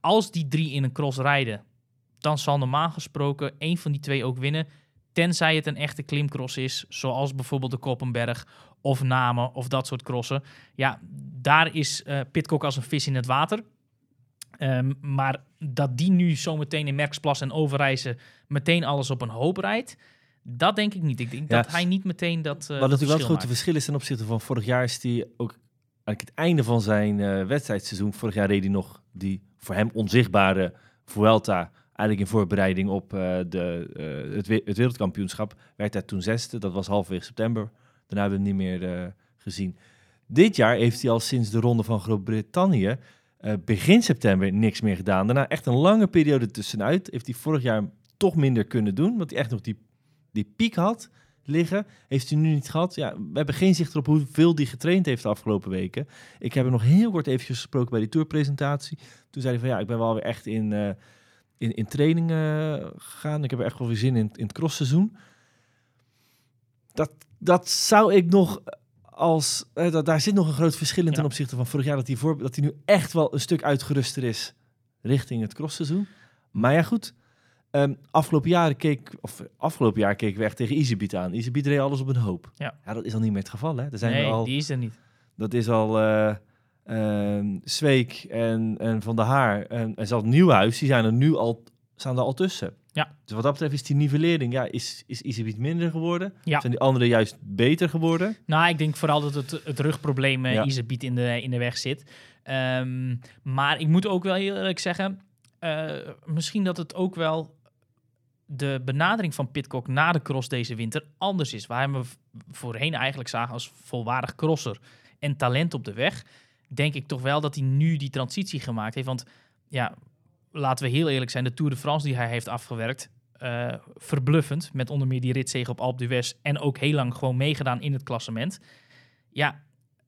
als die drie in een cross rijden, dan zal normaal gesproken één van die twee ook winnen. Tenzij het een echte klimcross is, zoals bijvoorbeeld de Koppenberg of Namen of dat soort crossen. Ja, daar is eh Pitcock als een vis in het water. Ehm, maar dat die nu zometeen in Merksplas en Overijse meteen alles op een hoop rijdt, dat denk ik niet. Ik denk Ja, dat hij niet meteen dat. Uh, Wat natuurlijk wel het grote maakt. verschil is ten opzichte van vorig jaar, is hij ook eigenlijk het einde van zijn eh, wedstrijdseizoen. Vorig jaar reed hij nog die voor hem onzichtbare Vuelta. Eigenlijk in voorbereiding op eh, de, het, we- het wereldkampioenschap. Werd hij toen zesde, dat was halverwege september. Daarna hebben we hem niet meer gezien. Dit jaar heeft hij al sinds de ronde van Groot-Brittannië eh, begin september niks meer gedaan. Daarna echt een lange periode tussenuit. Heeft hij vorig jaar toch minder kunnen doen, want hij echt nog die, die piek had liggen. Heeft hij nu niet gehad. Ja, we hebben geen zicht erop hoeveel hij getraind heeft de afgelopen weken. Ik heb hem nog heel kort eventjes gesproken bij die tourpresentatie. Toen zei hij van ja, ik ben wel weer echt in, eh, in, in training eh, gegaan. Ik heb echt wel weer zin in, in het crossseizoen. Dat, dat zou ik nog als... eh, daar zit nog een groot verschil in ten Ja. opzichte van vorig jaar. Dat hij, voor, dat hij nu echt wel een stuk uitgeruster is richting het crossseizoen. Maar ja, goed. Ehm, afgelopen, jaren keek, of afgelopen jaar keken we echt tegen Iserbiet aan. Iserbiet reed alles op een hoop. Ja. dat is al niet meer het geval. Hè? Er zijn nee, al, die is er niet. Dat is al Zweek en, en Van der Haar en, en zelfs Nieuwhuis. Die zijn er nu al, staan er al tussen. Ja. Dus wat dat betreft is die nivellering, ja, is, is Iserbiet minder geworden? Ja. Zijn die anderen juist beter geworden? Nou, ik denk vooral dat het, het rugprobleem Ja. Iserbiet in de, in de weg zit. Ehm, maar ik moet ook wel heel eerlijk zeggen, eh, misschien dat het ook wel de benadering van Pitcock na de cross deze winter anders is. Waar we voorheen eigenlijk zagen als volwaardig crosser en talent op de weg, denk ik toch wel dat hij nu die transitie gemaakt heeft. Want ja, laten we heel eerlijk zijn, de Tour de France die hij heeft afgewerkt, eh, verbluffend. Met onder meer die ritzege op Alpe d'Huez en ook heel lang gewoon meegedaan in het klassement. Ja,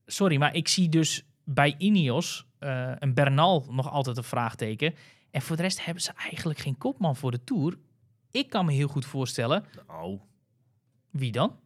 sorry, maar ik zie dus bij Ineos eh, een Bernal nog altijd een vraagteken. En voor de rest hebben ze eigenlijk geen kopman voor de Tour. Ik kan me heel goed voorstellen. Nou, Wie dan?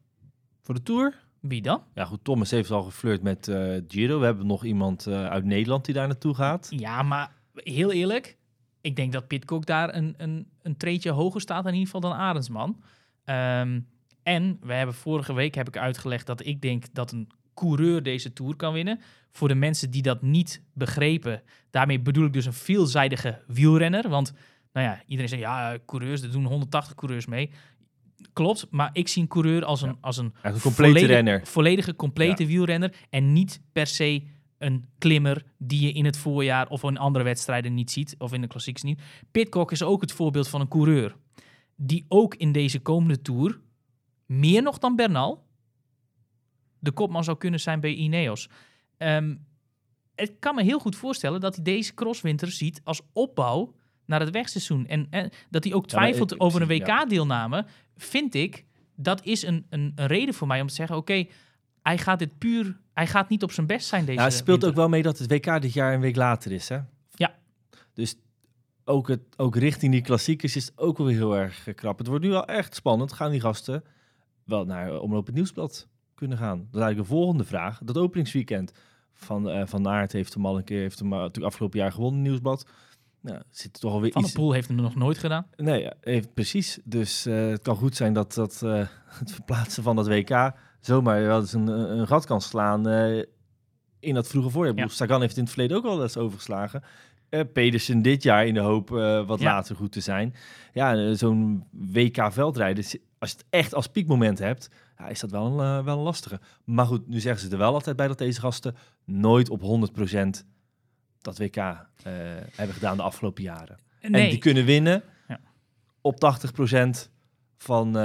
voor de Tour? Wie dan? Ja goed, Thomas heeft al geflirt met eh, Giro. We hebben nog iemand eh, uit Nederland die daar naartoe gaat. Ja, maar heel eerlijk. Ik denk dat Pitcock daar een, een, een treetje hoger staat in ieder geval dan Arendsman. Ehm, en we hebben vorige week heb ik uitgelegd dat ik denk dat een coureur deze Tour kan winnen. Voor de mensen die dat niet begrepen, daarmee bedoel ik dus een veelzijdige wielrenner. Want nou ja, iedereen zegt ja, coureurs, er doen 180 coureurs mee. Klopt, maar ik zie een coureur als een, als een Echt een complete volledig- renner. volledige, complete wielrenner. En niet per se een klimmer die je in het voorjaar of in andere wedstrijden niet ziet. Of in de klassieks niet. Pitcock is ook het voorbeeld van een coureur. Die ook in deze komende Tour, meer nog dan Bernal, de kopman zou kunnen zijn bij Ineos. Ehm, ik kan me heel goed voorstellen dat hij deze crosswinter ziet als opbouw naar het wegseizoen. En, en dat hij ook Ja, twijfelt ik- over een ja. WK-deelname, vind ik, dat is een, een, een reden voor mij om te zeggen, oké, hij gaat dit puur, hij gaat niet op zijn best zijn deze Ja, het speelt winter. ook wel mee dat het WK dit jaar een week later is, hè? Ja. Dus ook, het, ook richting die klassiekers is het ook wel weer heel erg eh, krap. Het wordt nu wel echt spannend. Gaan die gasten wel naar eh, Omloop het Nieuwsblad kunnen gaan? Dat is eigenlijk de volgende vraag. Dat openingsweekend van, eh van Aert heeft hem al een keer, heeft hem eh, natuurlijk afgelopen jaar gewonnen, Nieuwsblad. Nou, zit toch alweer Van iets... Poel heeft hem nog nooit gedaan. Nee, ja, heeft, precies. Dus eh, het kan goed zijn dat, dat eh, [LAUGHS] het verplaatsen van dat WK zomaar wel eens een, een gat kan slaan eh, in dat vroege voorjaar. Ja. Sagan heeft in het verleden ook al eens overgeslagen. Eh, Pedersen dit jaar in de hoop eh, wat Ja. later goed te zijn. Ja, zo'n WK veldrijden, si- als je het echt als piekmoment hebt, ja, is dat wel een, wel een lastige. Maar goed, nu zeggen ze er wel altijd bij dat deze gasten nooit op 100% dat WK hebben gedaan de afgelopen jaren. Nee, En die kunnen winnen Ja. op 80% van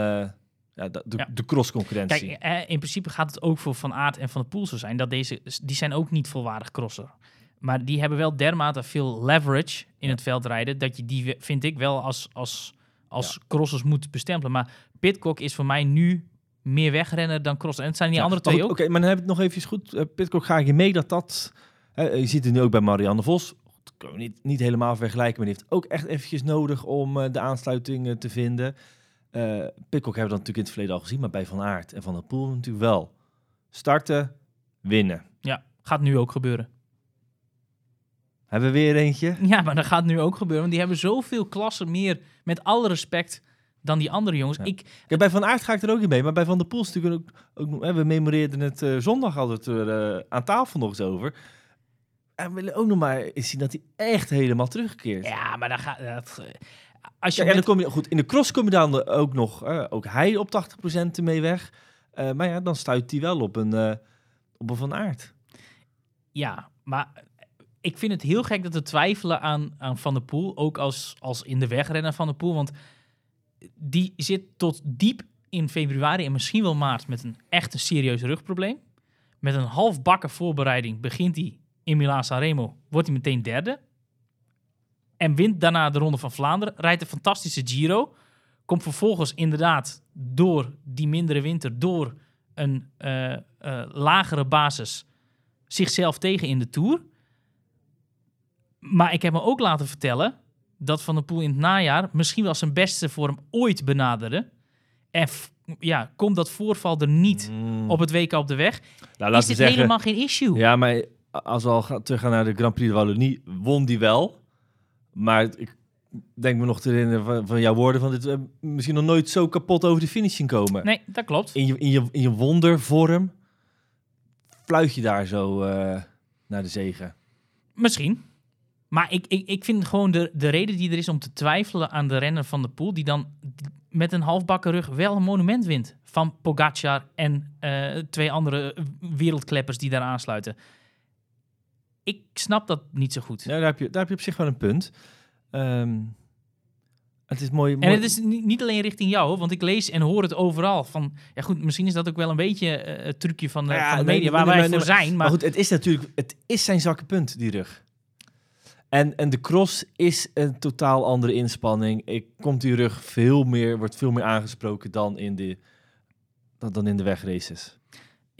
ja, de, de, Ja. de cross-concurrentie. Kijk, eh, in principe gaat het ook voor Van Aert en Van der Poel zo zijn. Dat deze, die zijn ook niet volwaardig crosser. Maar die hebben wel dermate veel leverage in het veldrijden. Dat je die, vind ik, wel als, als, als crossers moet bestempelen. Maar Pitcock is voor mij nu meer wegrenner dan crosser. En het zijn die Ja, andere twee goed, ook. Oké, maar dan heb ik het nog even goed. Uh, Pitcock ga ik je mee dat dat... eh, je ziet het nu ook bij Marianne Vos. Dat kunnen we niet, niet helemaal vergelijken, maar die heeft ook echt eventjes nodig om eh, de aansluiting eh, te vinden. Eh Pitcock hebben we dat natuurlijk in het verleden al gezien, maar bij Van Aert en Van der Poel natuurlijk wel. Starten, winnen. Ja, gaat nu ook gebeuren. Hebben we weer eentje? Ja, maar dat gaat nu ook gebeuren. Want die hebben zoveel klassen meer, met alle respect, dan die andere jongens. Ja. Ik, Kijk, bij Van Aert ga ik er ook in mee, maar bij Van der Poel is natuurlijk ook... we memoreerden het eh, zondag het er eh, aan tafel nog eens over. En we willen ook nog maar eens zien dat hij echt helemaal terugkeert. Ja, maar dan gaat... dat, als je Ja, en dan kom je, goed, in de cross kom je dan ook nog, ook hij op 80% ermee weg. Eh, maar ja, dan stuit hij wel op een, eh, op een Van Aert. Ja, maar ik vind het heel gek dat we twijfelen aan, aan Van der Poel. Ook als, als in de wegrenner Van der Poel. Want die zit tot diep in februari en misschien wel maart met een echt een serieus rugprobleem. Met een halfbakken voorbereiding begint hij in Milaan-San Remo. Wordt hij meteen derde. En wint daarna de Ronde van Vlaanderen. Rijdt een fantastische Giro. Komt vervolgens inderdaad door die mindere winter, door een eh, eh, lagere basis zichzelf tegen in de Tour. Maar ik heb me ook laten vertellen dat Van der Poel in het najaar misschien wel zijn beste vorm ooit benaderde. En ja, komt dat voorval er niet op het WK op de weg, nou, is laten we dit zeggen, helemaal geen issue. Ja, maar als we al gaan, teruggaan naar de Grand Prix de Wallonie, won die wel. Maar ik denk me nog te herinneren van, van jouw woorden van dit, eh, misschien nog nooit zo kapot over de finish zien komen. Nee, dat klopt. In, je, in, je, in je wondervorm fluit je daar zo eh, naar de zegen. Misschien. Maar ik, ik, ik vind gewoon de, de reden die er is om te twijfelen aan de renner van de Poel, die dan met een halfbakken rug wel een monument wint. Van Pogacar en eh, twee andere wereldkleppers die daar aansluiten. Ik snap dat niet zo goed. Ja, daar, heb je, daar heb je op zich wel een punt. Ehm, het is mooi. En het is niet alleen richting jou, want ik lees en hoor het overal. Van, ja goed, misschien is dat ook wel een beetje eh, het trucje van de, Ja, van de media, nee, waar nee, wij nee, voor zijn. Maar, Maar goed, het is natuurlijk het is zijn zwakke punt, die rug. En, en de cross is een totaal andere inspanning. Ik, komt die rug veel meer, wordt veel meer aangesproken dan in de, dan, dan in de wegraces.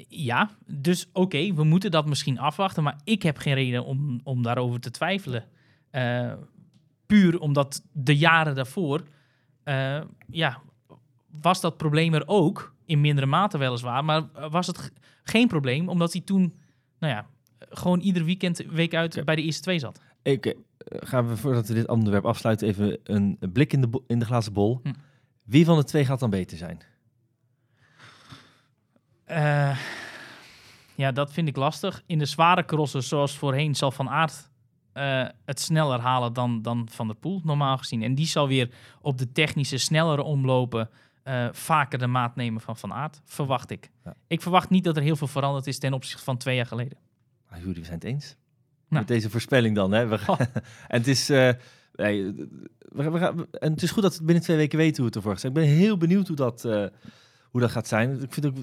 Ja, dus oké, we moeten dat misschien afwachten. Maar ik heb geen reden om, om daarover te twijfelen. Eh, puur omdat de jaren daarvoor, eh, ja, was dat probleem er ook. In mindere mate weliswaar, maar was het geen probleem, omdat hij toen, nou ja, gewoon ieder weekend, week uit bij de eerste twee zat. Ik, eh, gaan we voordat we dit onderwerp afsluiten even een blik in de, in de glazen bol. Hm. Wie van de twee gaat dan beter zijn? Eh, ja, dat vind ik lastig. In de zware crossen, zoals voorheen, zal Van Aert eh, het sneller halen dan, dan Van der Poel, normaal gezien. En die zal weer op de technische, snellere omlopen eh, vaker de maat nemen van Van Aert, verwacht ik. Ja. Ik verwacht niet dat er heel veel veranderd is ten opzichte van twee jaar geleden. Ah, Jullie we zijn het eens. Nou. Met deze voorspelling dan. Hè? We gaan- [LAUGHS] en het is, nee, we, we gaan, en het is goed dat we binnen twee weken weten hoe het ervoor gaat zijn. Ik ben heel benieuwd hoe dat, hoe dat gaat zijn. Ik vind ook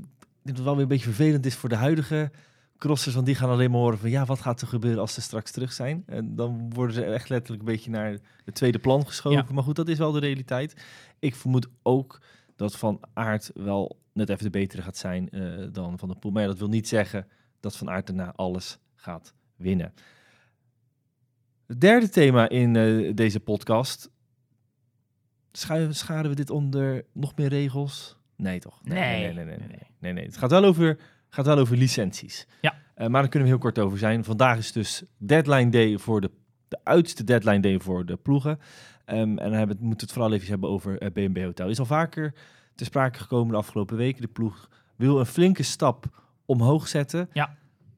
het wel weer een beetje vervelend is voor de huidige crossers. Want die gaan alleen maar horen van ja, wat gaat er gebeuren als ze straks terug zijn. En dan worden ze echt letterlijk een beetje naar het tweede plan geschoven. Ja. Maar goed, dat is wel de realiteit. Ik vermoed ook dat Van Aert wel net even de betere gaat zijn eh, dan Van der Poel. Maar ja, dat wil niet zeggen dat Van Aert daarna alles gaat winnen. Het derde thema in eh, deze podcast. Schuiven, scharen we dit onder nog meer regels? Nee, toch? Nee. Nee, nee, nee. nee, nee. Het gaat wel over, gaat wel over licenties. Ja. Eh, maar daar kunnen we heel kort over zijn. Vandaag is dus deadline day voor de, de oudste deadline day voor de ploegen. Ehm, en dan hebben, moeten we het vooral even hebben over eh, B&B Hotel. Is al vaker ter sprake gekomen de afgelopen weken. De ploeg wil een flinke stap omhoog zetten. Ja.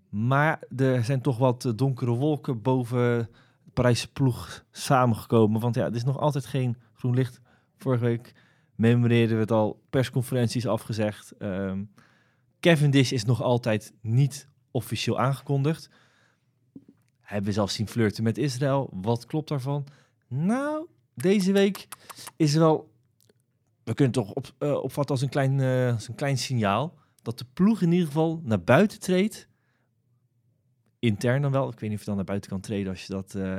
Maar er zijn toch wat eh, donkere wolken boven de Parijse ploeg samengekomen. Want ja, er is nog altijd geen groen licht. Vorige week memoreerden we het al, persconferenties afgezegd. Ehm Cavendish is nog altijd niet officieel aangekondigd. Hebben we zelfs zien flirten met Israël. Wat klopt daarvan? Nou, deze week is wel... We kunnen het toch op, eh, opvatten als een, klein, eh, als een klein signaal... dat de ploeg in ieder geval naar buiten treedt. Intern dan wel. Ik weet niet of je dan naar buiten kan treden als je dat eh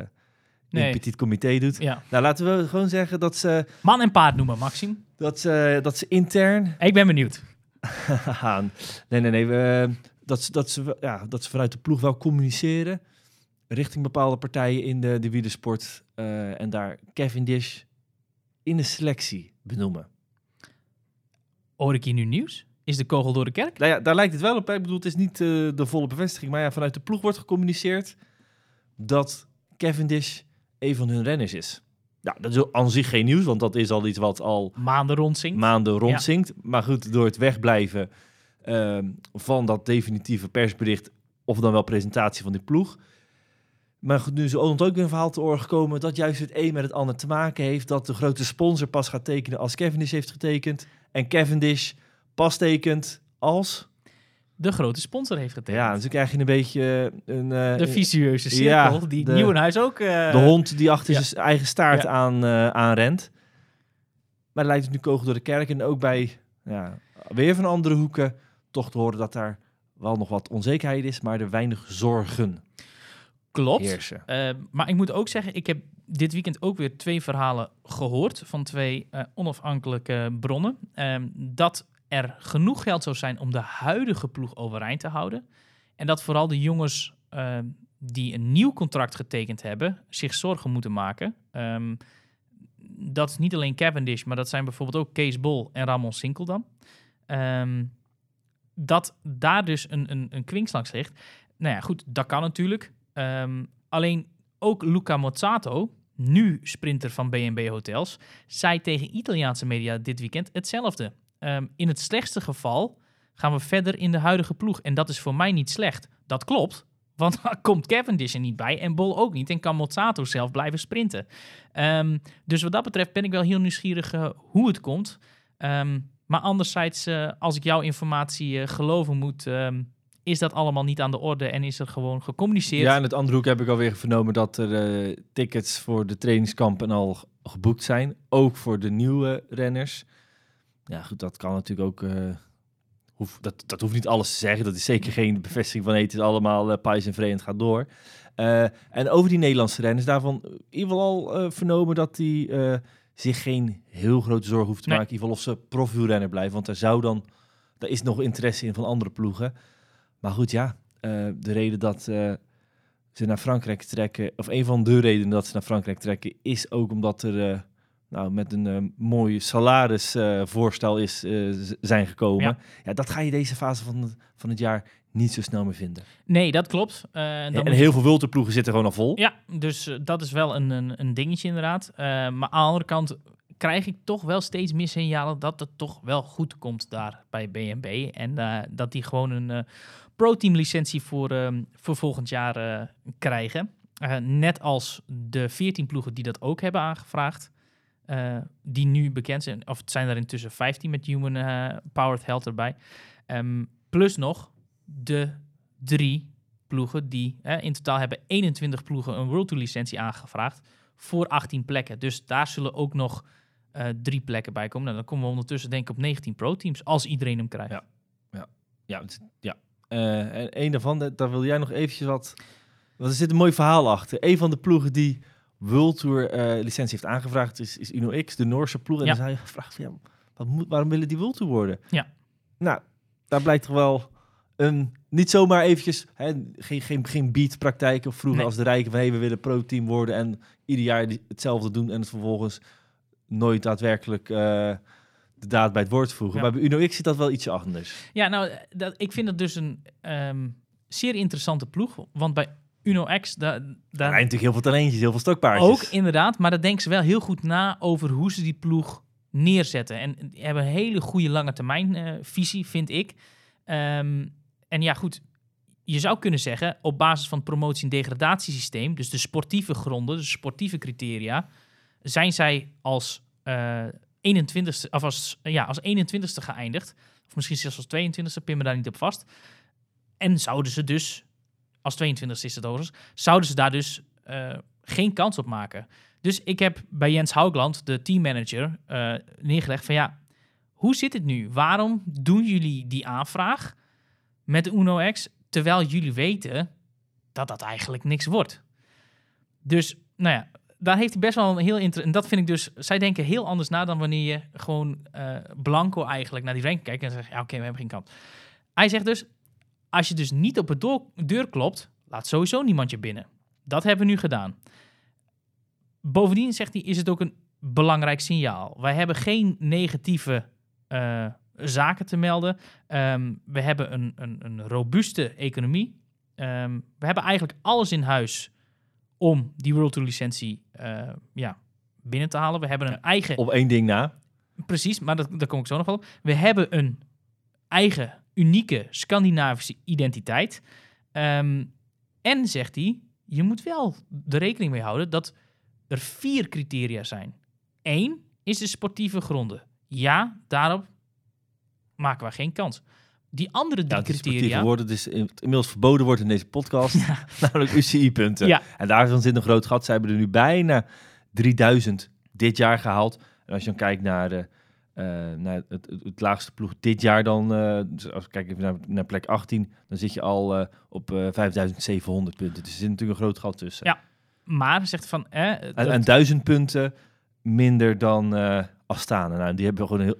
Nee. een petit comité doet. Ja. Nou, laten we gewoon zeggen dat ze, Man en paard noemen, Maxim. dat ze, dat ze intern Ik ben benieuwd. gaan. [LAUGHS] Nee, nee, nee. We, dat, ze, dat, ze, ja, dat ze vanuit de ploeg wel communiceren richting bepaalde partijen in de, de wielersport. eh, en daar Cavendish in de selectie benoemen. Hoor ik hier nu nieuws? Is de kogel door de kerk? Nou ja, daar lijkt het wel op. Ik bedoel, het is niet eh, de volle bevestiging. Maar ja, vanuit de ploeg wordt gecommuniceerd dat Cavendish een van hun renners is. Ja, dat is aan zich geen nieuws, want dat is al iets wat al Maanden rondzinkt. maanden rondzinkt. Maar goed, door het wegblijven ehm, van dat definitieve persbericht, of dan wel presentatie van die ploeg, Maar goed, nu is er ook weer een verhaal te oren gekomen dat juist het een met het ander te maken heeft. Dat de grote sponsor pas gaat tekenen als Cavendish heeft getekend. En Cavendish pas tekent als... De grote sponsor heeft getekend. Ja, dus dan krijg je een beetje een... eh, de vicieuze ja, cirkel die de- Nieuwenhuis ook... eh, de hond die achter ja. zijn eigen staart Ja. aan, eh aanrent. Maar er lijkt het nu kogel door de kerk. En ook bij, ja, weer van andere hoeken, toch te horen dat daar wel nog wat onzekerheid is, maar er weinig zorgen Klopt. Eh, maar ik moet ook zeggen, ik heb dit weekend ook weer twee verhalen gehoord van twee eh, onafhankelijke bronnen. Ehm, dat er genoeg geld zou zijn om de huidige ploeg overeind te houden. En dat vooral de jongens ehm, die een nieuw contract getekend hebben, zich zorgen moeten maken. Ehm, dat is niet alleen Cavendish, maar dat zijn bijvoorbeeld ook Kees Bol en Ramon Sinkeldam. Ehm, dat daar dus een, een, een kwinkslag ligt. Nou ja, goed, dat kan natuurlijk. Alleen ook Luca Mozzato, nu sprinter van B&B Hotels, zei tegen Italiaanse media dit weekend hetzelfde. Ehm, in het slechtste geval gaan we verder in de huidige ploeg. En dat is voor mij niet slecht. Dat klopt, want dan [LAUGHS] komt Cavendish er niet bij en Bol ook niet. En kan Mozzato zelf blijven sprinten. Ehm, dus wat dat betreft ben ik wel heel nieuwsgierig eh, hoe het komt. Ehm, maar anderzijds, eh, als ik jouw informatie eh, geloven moet, is dat allemaal niet aan de orde en is er gewoon gecommuniceerd. Ja, in het andere hoek heb ik alweer vernomen dat er tickets voor de trainingskampen al geboekt zijn. Ook voor de nieuwe renners. Ja, goed, dat kan natuurlijk ook... eh, hoef, dat, dat hoeft niet alles te zeggen. Dat is zeker geen bevestiging van... Hey, het is allemaal uh, pijs en vree en het gaat door. Eh, en over die Nederlandse renners, daarvan in ieder geval al vernomen dat die zich geen heel grote zorgen hoeft te Nee. maken. In ieder geval of ze profielrenner blijven. Want daar zou dan... Daar is nog interesse in van andere ploegen. Maar goed, ja. de reden dat ze naar Frankrijk trekken... Of een van de redenen dat ze naar Frankrijk trekken... is ook omdat er... eh, nou, met een eh, mooi salarisvoorstel is eh, zijn gekomen. Ja. Ja. dat ga je deze fase van het, van het jaar niet zo snel meer vinden. Nee, dat klopt. Eh, en moet- heel veel wulterploegen zitten gewoon al vol. Ja, dus eh, dat is wel een, een, een dingetje inderdaad. Eh, maar aan de andere kant krijg ik toch wel steeds meer signalen dat het toch wel goed komt daar bij BNB. En eh, dat die gewoon een eh pro-team licentie voor, voor volgend jaar eh, krijgen. Eh, net als de 14 ploegen die dat ook hebben aangevraagd. Eh, die nu bekend zijn, of het zijn er intussen 15 met Human eh, Powered Health erbij. Ehm, plus nog de drie ploegen die hè, in totaal hebben 21 ploegen een World Tour licentie aangevraagd voor 18 plekken. Dus daar zullen ook nog eh, drie plekken bij komen. Nou, dan komen we ondertussen denk ik op 19 pro-teams als iedereen hem krijgt. Ja. Ja, ja. Eh, en een daarvan, da- daar wil jij nog eventjes wat... Want er zit een mooi verhaal achter. Een van de ploegen die World Tour eh, licentie heeft aangevraagd is, is Uno X, de Noorse ploeg. En Ja. dan zou je gevraagd, van, ja, wat moet, waarom willen die World Tour worden? Ja. Nou, daar blijkt toch wel een... Niet zomaar eventjes, hè, geen, geen, geen beat-praktijk of vroeger Nee. als de rijken van... hey, we willen pro-team worden en ieder jaar hetzelfde doen... en het vervolgens nooit daadwerkelijk eh, de daad bij het woord voegen. Ja. Maar bij Uno X zit dat wel ietsje anders. Ja, nou, dat, ik vind het dus een ehm, zeer interessante ploeg. Want bij Uno X, da, Daar zijn natuurlijk heel veel talentjes, heel veel stokpaardjes. ook inderdaad, maar daar denken ze wel heel goed na over hoe ze die ploeg neerzetten. En hebben een hele goede lange termijn eh, visie, vind ik. Ehm, en ja, goed, je zou kunnen zeggen, op basis van het promotie- en degradatiesysteem, dus de sportieve gronden, de sportieve criteria, zijn zij als eh 21ste, of als, ja, als 21ste geëindigd. Of misschien zelfs als 22ste, pin me daar niet op vast. En zouden ze dus, als 22ste is het overigens, zouden ze daar dus eh, geen kans op maken. Dus ik heb bij Jens Hougland, de teammanager, eh neergelegd van ja, hoe zit het nu? Waarom doen jullie die aanvraag met de terwijl jullie weten dat dat eigenlijk niks wordt? Dus, nou ja, daar heeft hij best wel een heel inter... En dat vind ik dus... Zij denken heel anders na dan wanneer je gewoon eh, blanco eigenlijk naar die ranking kijkt en zegt, ja oké, we hebben geen kans. Hij zegt dus, als je dus niet op de deur klopt, laat sowieso niemand je binnen. Dat hebben we nu gedaan. Bovendien zegt hij, is het ook een belangrijk signaal. Wij hebben geen negatieve eh, zaken te melden. Ehm, we hebben een, een, een robuuste economie. Ehm, we hebben eigenlijk alles in huis om die World Tour licentie eh, ja, binnen te halen. We hebben een eigen Op één ding na. Precies, maar dat, daar kom ik zo nog wel op. We hebben een eigen, unieke Scandinavische identiteit. Ehm, en, zegt hij, je moet wel er rekening mee houden dat er vier criteria zijn. Eén is de sportieve gronden. Ja, daarop maken we geen kans. Die andere drie Ja, criteria... woorden, dus inmiddels verboden wordt in deze podcast, [LAUGHS] [LAUGHS] namelijk UCI-punten. Ja. En daar zit een groot gat. Ze hebben er nu bijna 3000 dit jaar gehaald. En als je dan kijkt naar, de, naar het, het, het laagste ploeg dit jaar, dan, dus als we kijken naar, naar plek 18, dan zit je al eh, op eh 5700 punten. Dus er zit natuurlijk een groot gat tussen. Ja, Maar zegt van... Eh, En, dat- en 1000 punten minder dan Astana. Nou, die hebben gewoon een heel,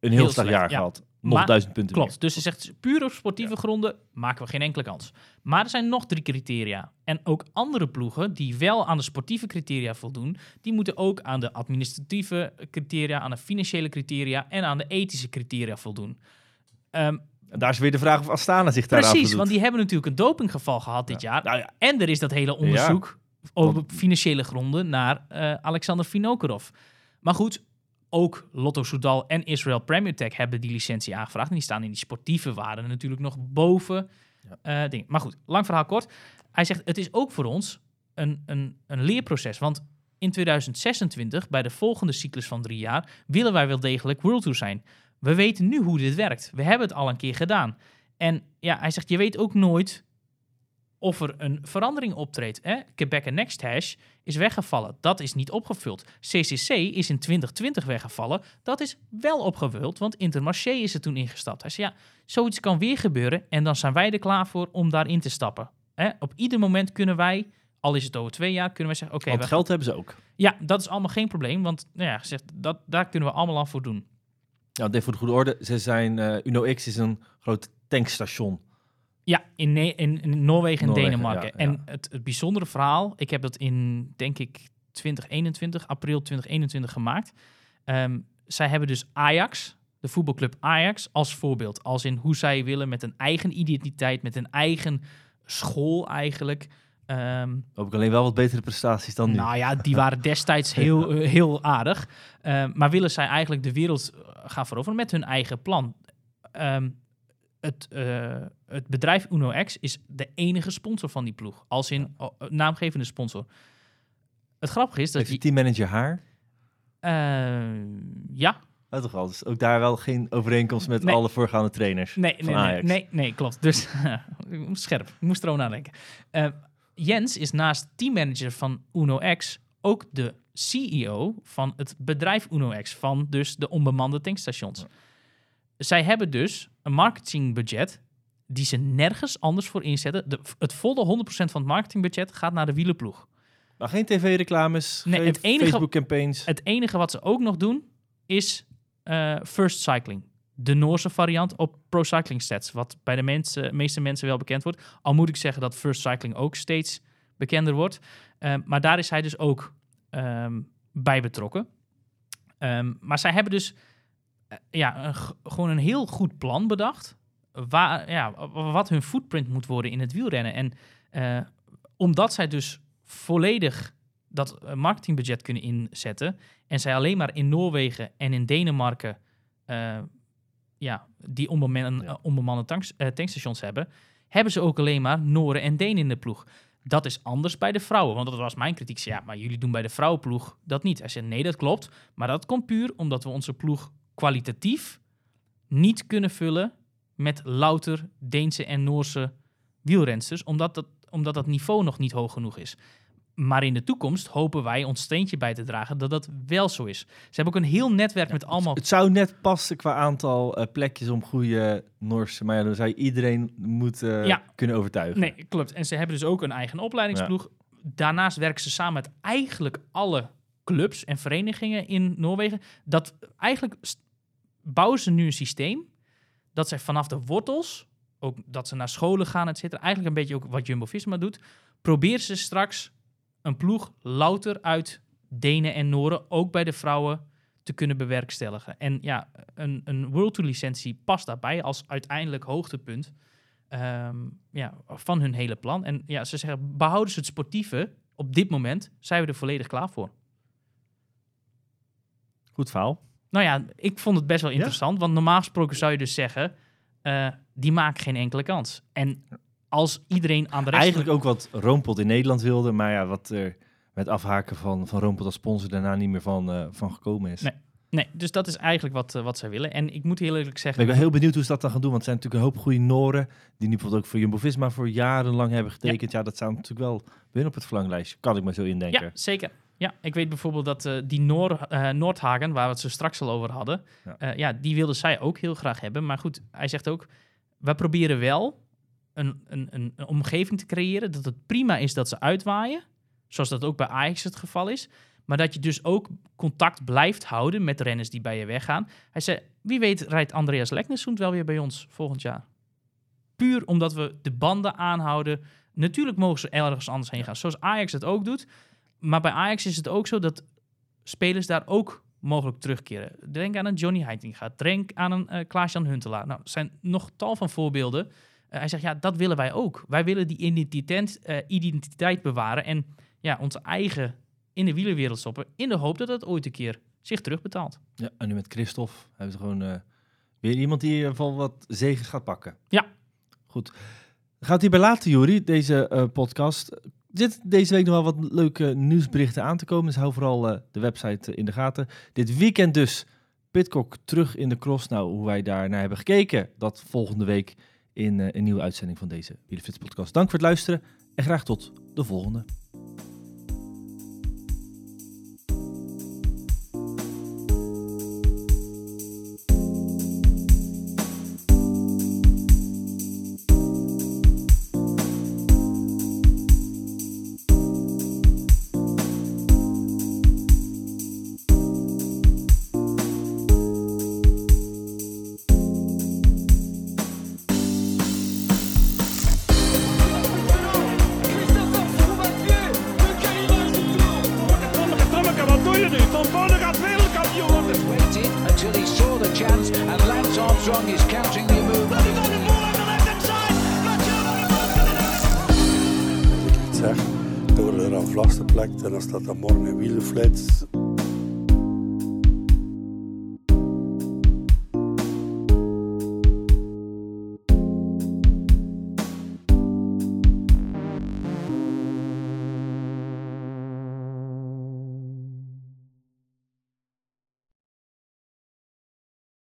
een heel, Heel slecht slecht, jaar ja. gehad. Nog Maar- 1000 punten Klopt. Dus ze zegt puur op sportieve gronden maken we geen enkele kans. Maar er zijn nog drie criteria. En ook andere ploegen die wel aan de sportieve criteria voldoen, die moeten ook aan de administratieve criteria, aan de financiële criteria en aan de ethische criteria voldoen. Ehm. En daar is weer de vraag of Astana zich daar precies, want die hebben natuurlijk een dopinggeval gehad dit jaar. Nou ja, En er is dat hele onderzoek op financiële gronden naar eh, Alexander Vinokurov. Maar goed, ook Lotto Soudal en Israel Premier Tech hebben die licentie aangevraagd. En die staan in die sportieve waarden natuurlijk nog boven eh dingen. Maar goed, lang verhaal kort. Hij zegt, het is ook voor ons een, een, een leerproces. Want in 2026, bij de volgende cyclus van drie jaar, willen wij wel degelijk World Tour zijn. We weten nu hoe dit werkt. We hebben het al een keer gedaan. En ja, hij zegt, je weet ook nooit of er een verandering optreedt. Hè? Quebec en Next Hash is weggevallen. Dat is niet opgevuld. CCC is in 2020 weggevallen. Dat is wel opgevuld, want Intermarché is er toen ingestapt. Hij zei, ja, zoiets kan weer gebeuren en dan zijn wij er klaar voor om daarin te stappen. Hè? Op ieder moment kunnen wij, al is het over twee jaar, kunnen wij zeggen, oké, want we geld hebben ze ook. ja, dat is allemaal geen probleem, want nou ja, gezegd, dat, daar kunnen we allemaal aan voor doen. Nou, even voor de goede orde. Ze zijn, eh, Uno X is een groot tankstation. Ja, in, Ne- in, in Noorwegen en Noorwegen, Denemarken. ja. En het, het bijzondere verhaal, ik heb dat in, denk ik, 2021, april 2021 gemaakt. Ehm, zij hebben dus Ajax, de voetbalclub Ajax, als voorbeeld. Als in hoe zij willen met een eigen identiteit, met een eigen school eigenlijk. Ehm, Hoop ik alleen wel wat betere prestaties dan nu. nou ja, die waren destijds [LAUGHS] heel, eh, heel aardig. Ehm, maar willen zij eigenlijk de wereld eh, gaan veroveren met hun eigen plan? Ehm, het, eh, het bedrijf UnoX is de enige sponsor van die ploeg. Als in oh, naamgevende sponsor. Het grappige is dat Heeft de die... teammanager haar? eh, ja, Oh, toch wel. Dus ook daar wel geen overeenkomst met Nee. alle voorgaande trainers Nee, nee, nee, Ajax. nee, nee, klopt. Dus [LAUGHS] scherp, ik moest erover nadenken. Eh, Jens is naast teammanager van UnoX ook de CEO van het bedrijf UnoX, van dus de onbemande tankstations. Zij hebben dus een marketingbudget die ze nergens anders voor inzetten. De, het volle 100% van het marketingbudget gaat naar de wielenploeg. Maar geen tv-reclames, Nee, geen het enige- Facebook-campaigns. Het enige wat ze ook nog doen is eh, First Cycling. De Noorse variant op Pro Cycling Stats. Wat bij de mensen, meeste mensen wel bekend wordt. Al moet ik zeggen dat First Cycling ook steeds bekender wordt. Ehm, maar daar is hij dus ook ehm, bij betrokken. Ehm, maar zij hebben dus ja, een gewoon een heel goed plan bedacht. Waar, ja, wat hun footprint moet worden in het wielrennen. En eh, omdat zij dus volledig dat eh, marketingbudget kunnen inzetten. En zij alleen maar in Noorwegen en in Denemarken eh, ja, die onbeman, Ja. eh, onbemande tanks, eh, tankstations hebben, hebben ze ook alleen maar Noren en Denen in de ploeg. Dat is anders bij de vrouwen, want dat was mijn kritiek. Ja, maar jullie doen bij de vrouwenploeg dat niet. Hij zei, nee, dat klopt. Maar dat komt puur omdat we onze ploeg kwalitatief niet kunnen vullen met louter Deense en Noorse wielrensters, omdat dat, omdat dat niveau nog niet hoog genoeg is. Maar in de toekomst hopen wij ons steentje bij te dragen dat dat wel zo is. Ze hebben ook een heel netwerk met allemaal... Het zou net passen qua aantal eh, plekjes om goede Noorse... Maar ja, dan zou je iedereen moeten Ja. kunnen overtuigen. Nee, klopt. En ze hebben dus ook een eigen opleidingsploeg. Daarnaast werken ze samen met eigenlijk alle clubs en verenigingen in Noorwegen. Dat eigenlijk bouwen ze nu een systeem dat zij vanaf de wortels, ook dat ze naar scholen gaan, et cetera, eigenlijk een beetje ook wat Jumbo-Visma doet, proberen ze straks een ploeg louter uit Denen en Noren, ook bij de vrouwen, te kunnen bewerkstelligen. En ja, een, een World Tour licentie past daarbij als uiteindelijk hoogtepunt ehm, ja, van hun hele plan. En ja, ze zeggen, behouden ze het sportieve, op dit moment zijn we er volledig klaar voor. Goed verhaal. Nou ja, ik vond het best wel interessant, want normaal gesproken zou je dus zeggen, eh, die maken geen enkele kans. En als iedereen aan de rest... Eigenlijk ook wat Roompot in Nederland wilde, maar ja, wat er met afhaken van, van Roompot als sponsor daarna niet meer van, eh, van gekomen is. Nee. Nee, dus dat is eigenlijk wat, eh, wat zij willen. En ik moet heel eerlijk Ik zeggen... ben heel benieuwd hoe ze dat dan gaan doen, want er zijn natuurlijk een hoop goede Noren, die nu bijvoorbeeld ook voor Jumbo-Visma voor jarenlang hebben getekend. Ja, dat zou natuurlijk wel binnen op het verlanglijstje, kan ik me zo indenken. Ja, zeker. Ja, ik weet bijvoorbeeld dat eh, die Noor, eh, Noordhagen, waar we het zo straks al over hadden, Ja. ja. ja, die wilde zij ook heel graag hebben. Maar goed, hij zegt ook, we proberen wel een, een, een, een omgeving te creëren dat het prima is dat ze uitwaaien, zoals dat ook bij Ajax het geval is, maar dat je dus ook contact blijft houden met renners die bij je weggaan. Hij zei, wie weet rijdt Andreas Leknesund wel weer bij ons volgend jaar. Puur omdat we de banden aanhouden. Natuurlijk mogen ze ergens anders heen gaan, zoals Ajax het ook doet. Maar bij Ajax is het ook zo dat spelers daar ook mogelijk terugkeren. Denk aan een Johnny Heitinga, denk aan een eh Klaas-Jan Huntelaar. Nou, er zijn nog tal van voorbeelden. Eh, hij zegt, ja, dat willen wij ook. Wij willen die identiteit, eh, identiteit bewaren en ja, onze eigen in de wielerwereld stoppen... in de hoop dat het ooit een keer zich terugbetaalt. Ja, en nu met Christophe hebben ze gewoon weer iemand die in ieder geval wat zegen gaat pakken. Ja. Goed. Gaat hierbij laten, Juri, deze podcast. Zit deze week nog wel wat leuke nieuwsberichten aan te komen. Dus hou vooral eh, de website eh, in de gaten. Dit weekend dus Pitcock terug in de cross. Nou, hoe wij daar naar hebben gekeken, dat volgende week in eh, een nieuwe uitzending van deze Wielerflits podcast. Dank voor het luisteren en graag tot de volgende.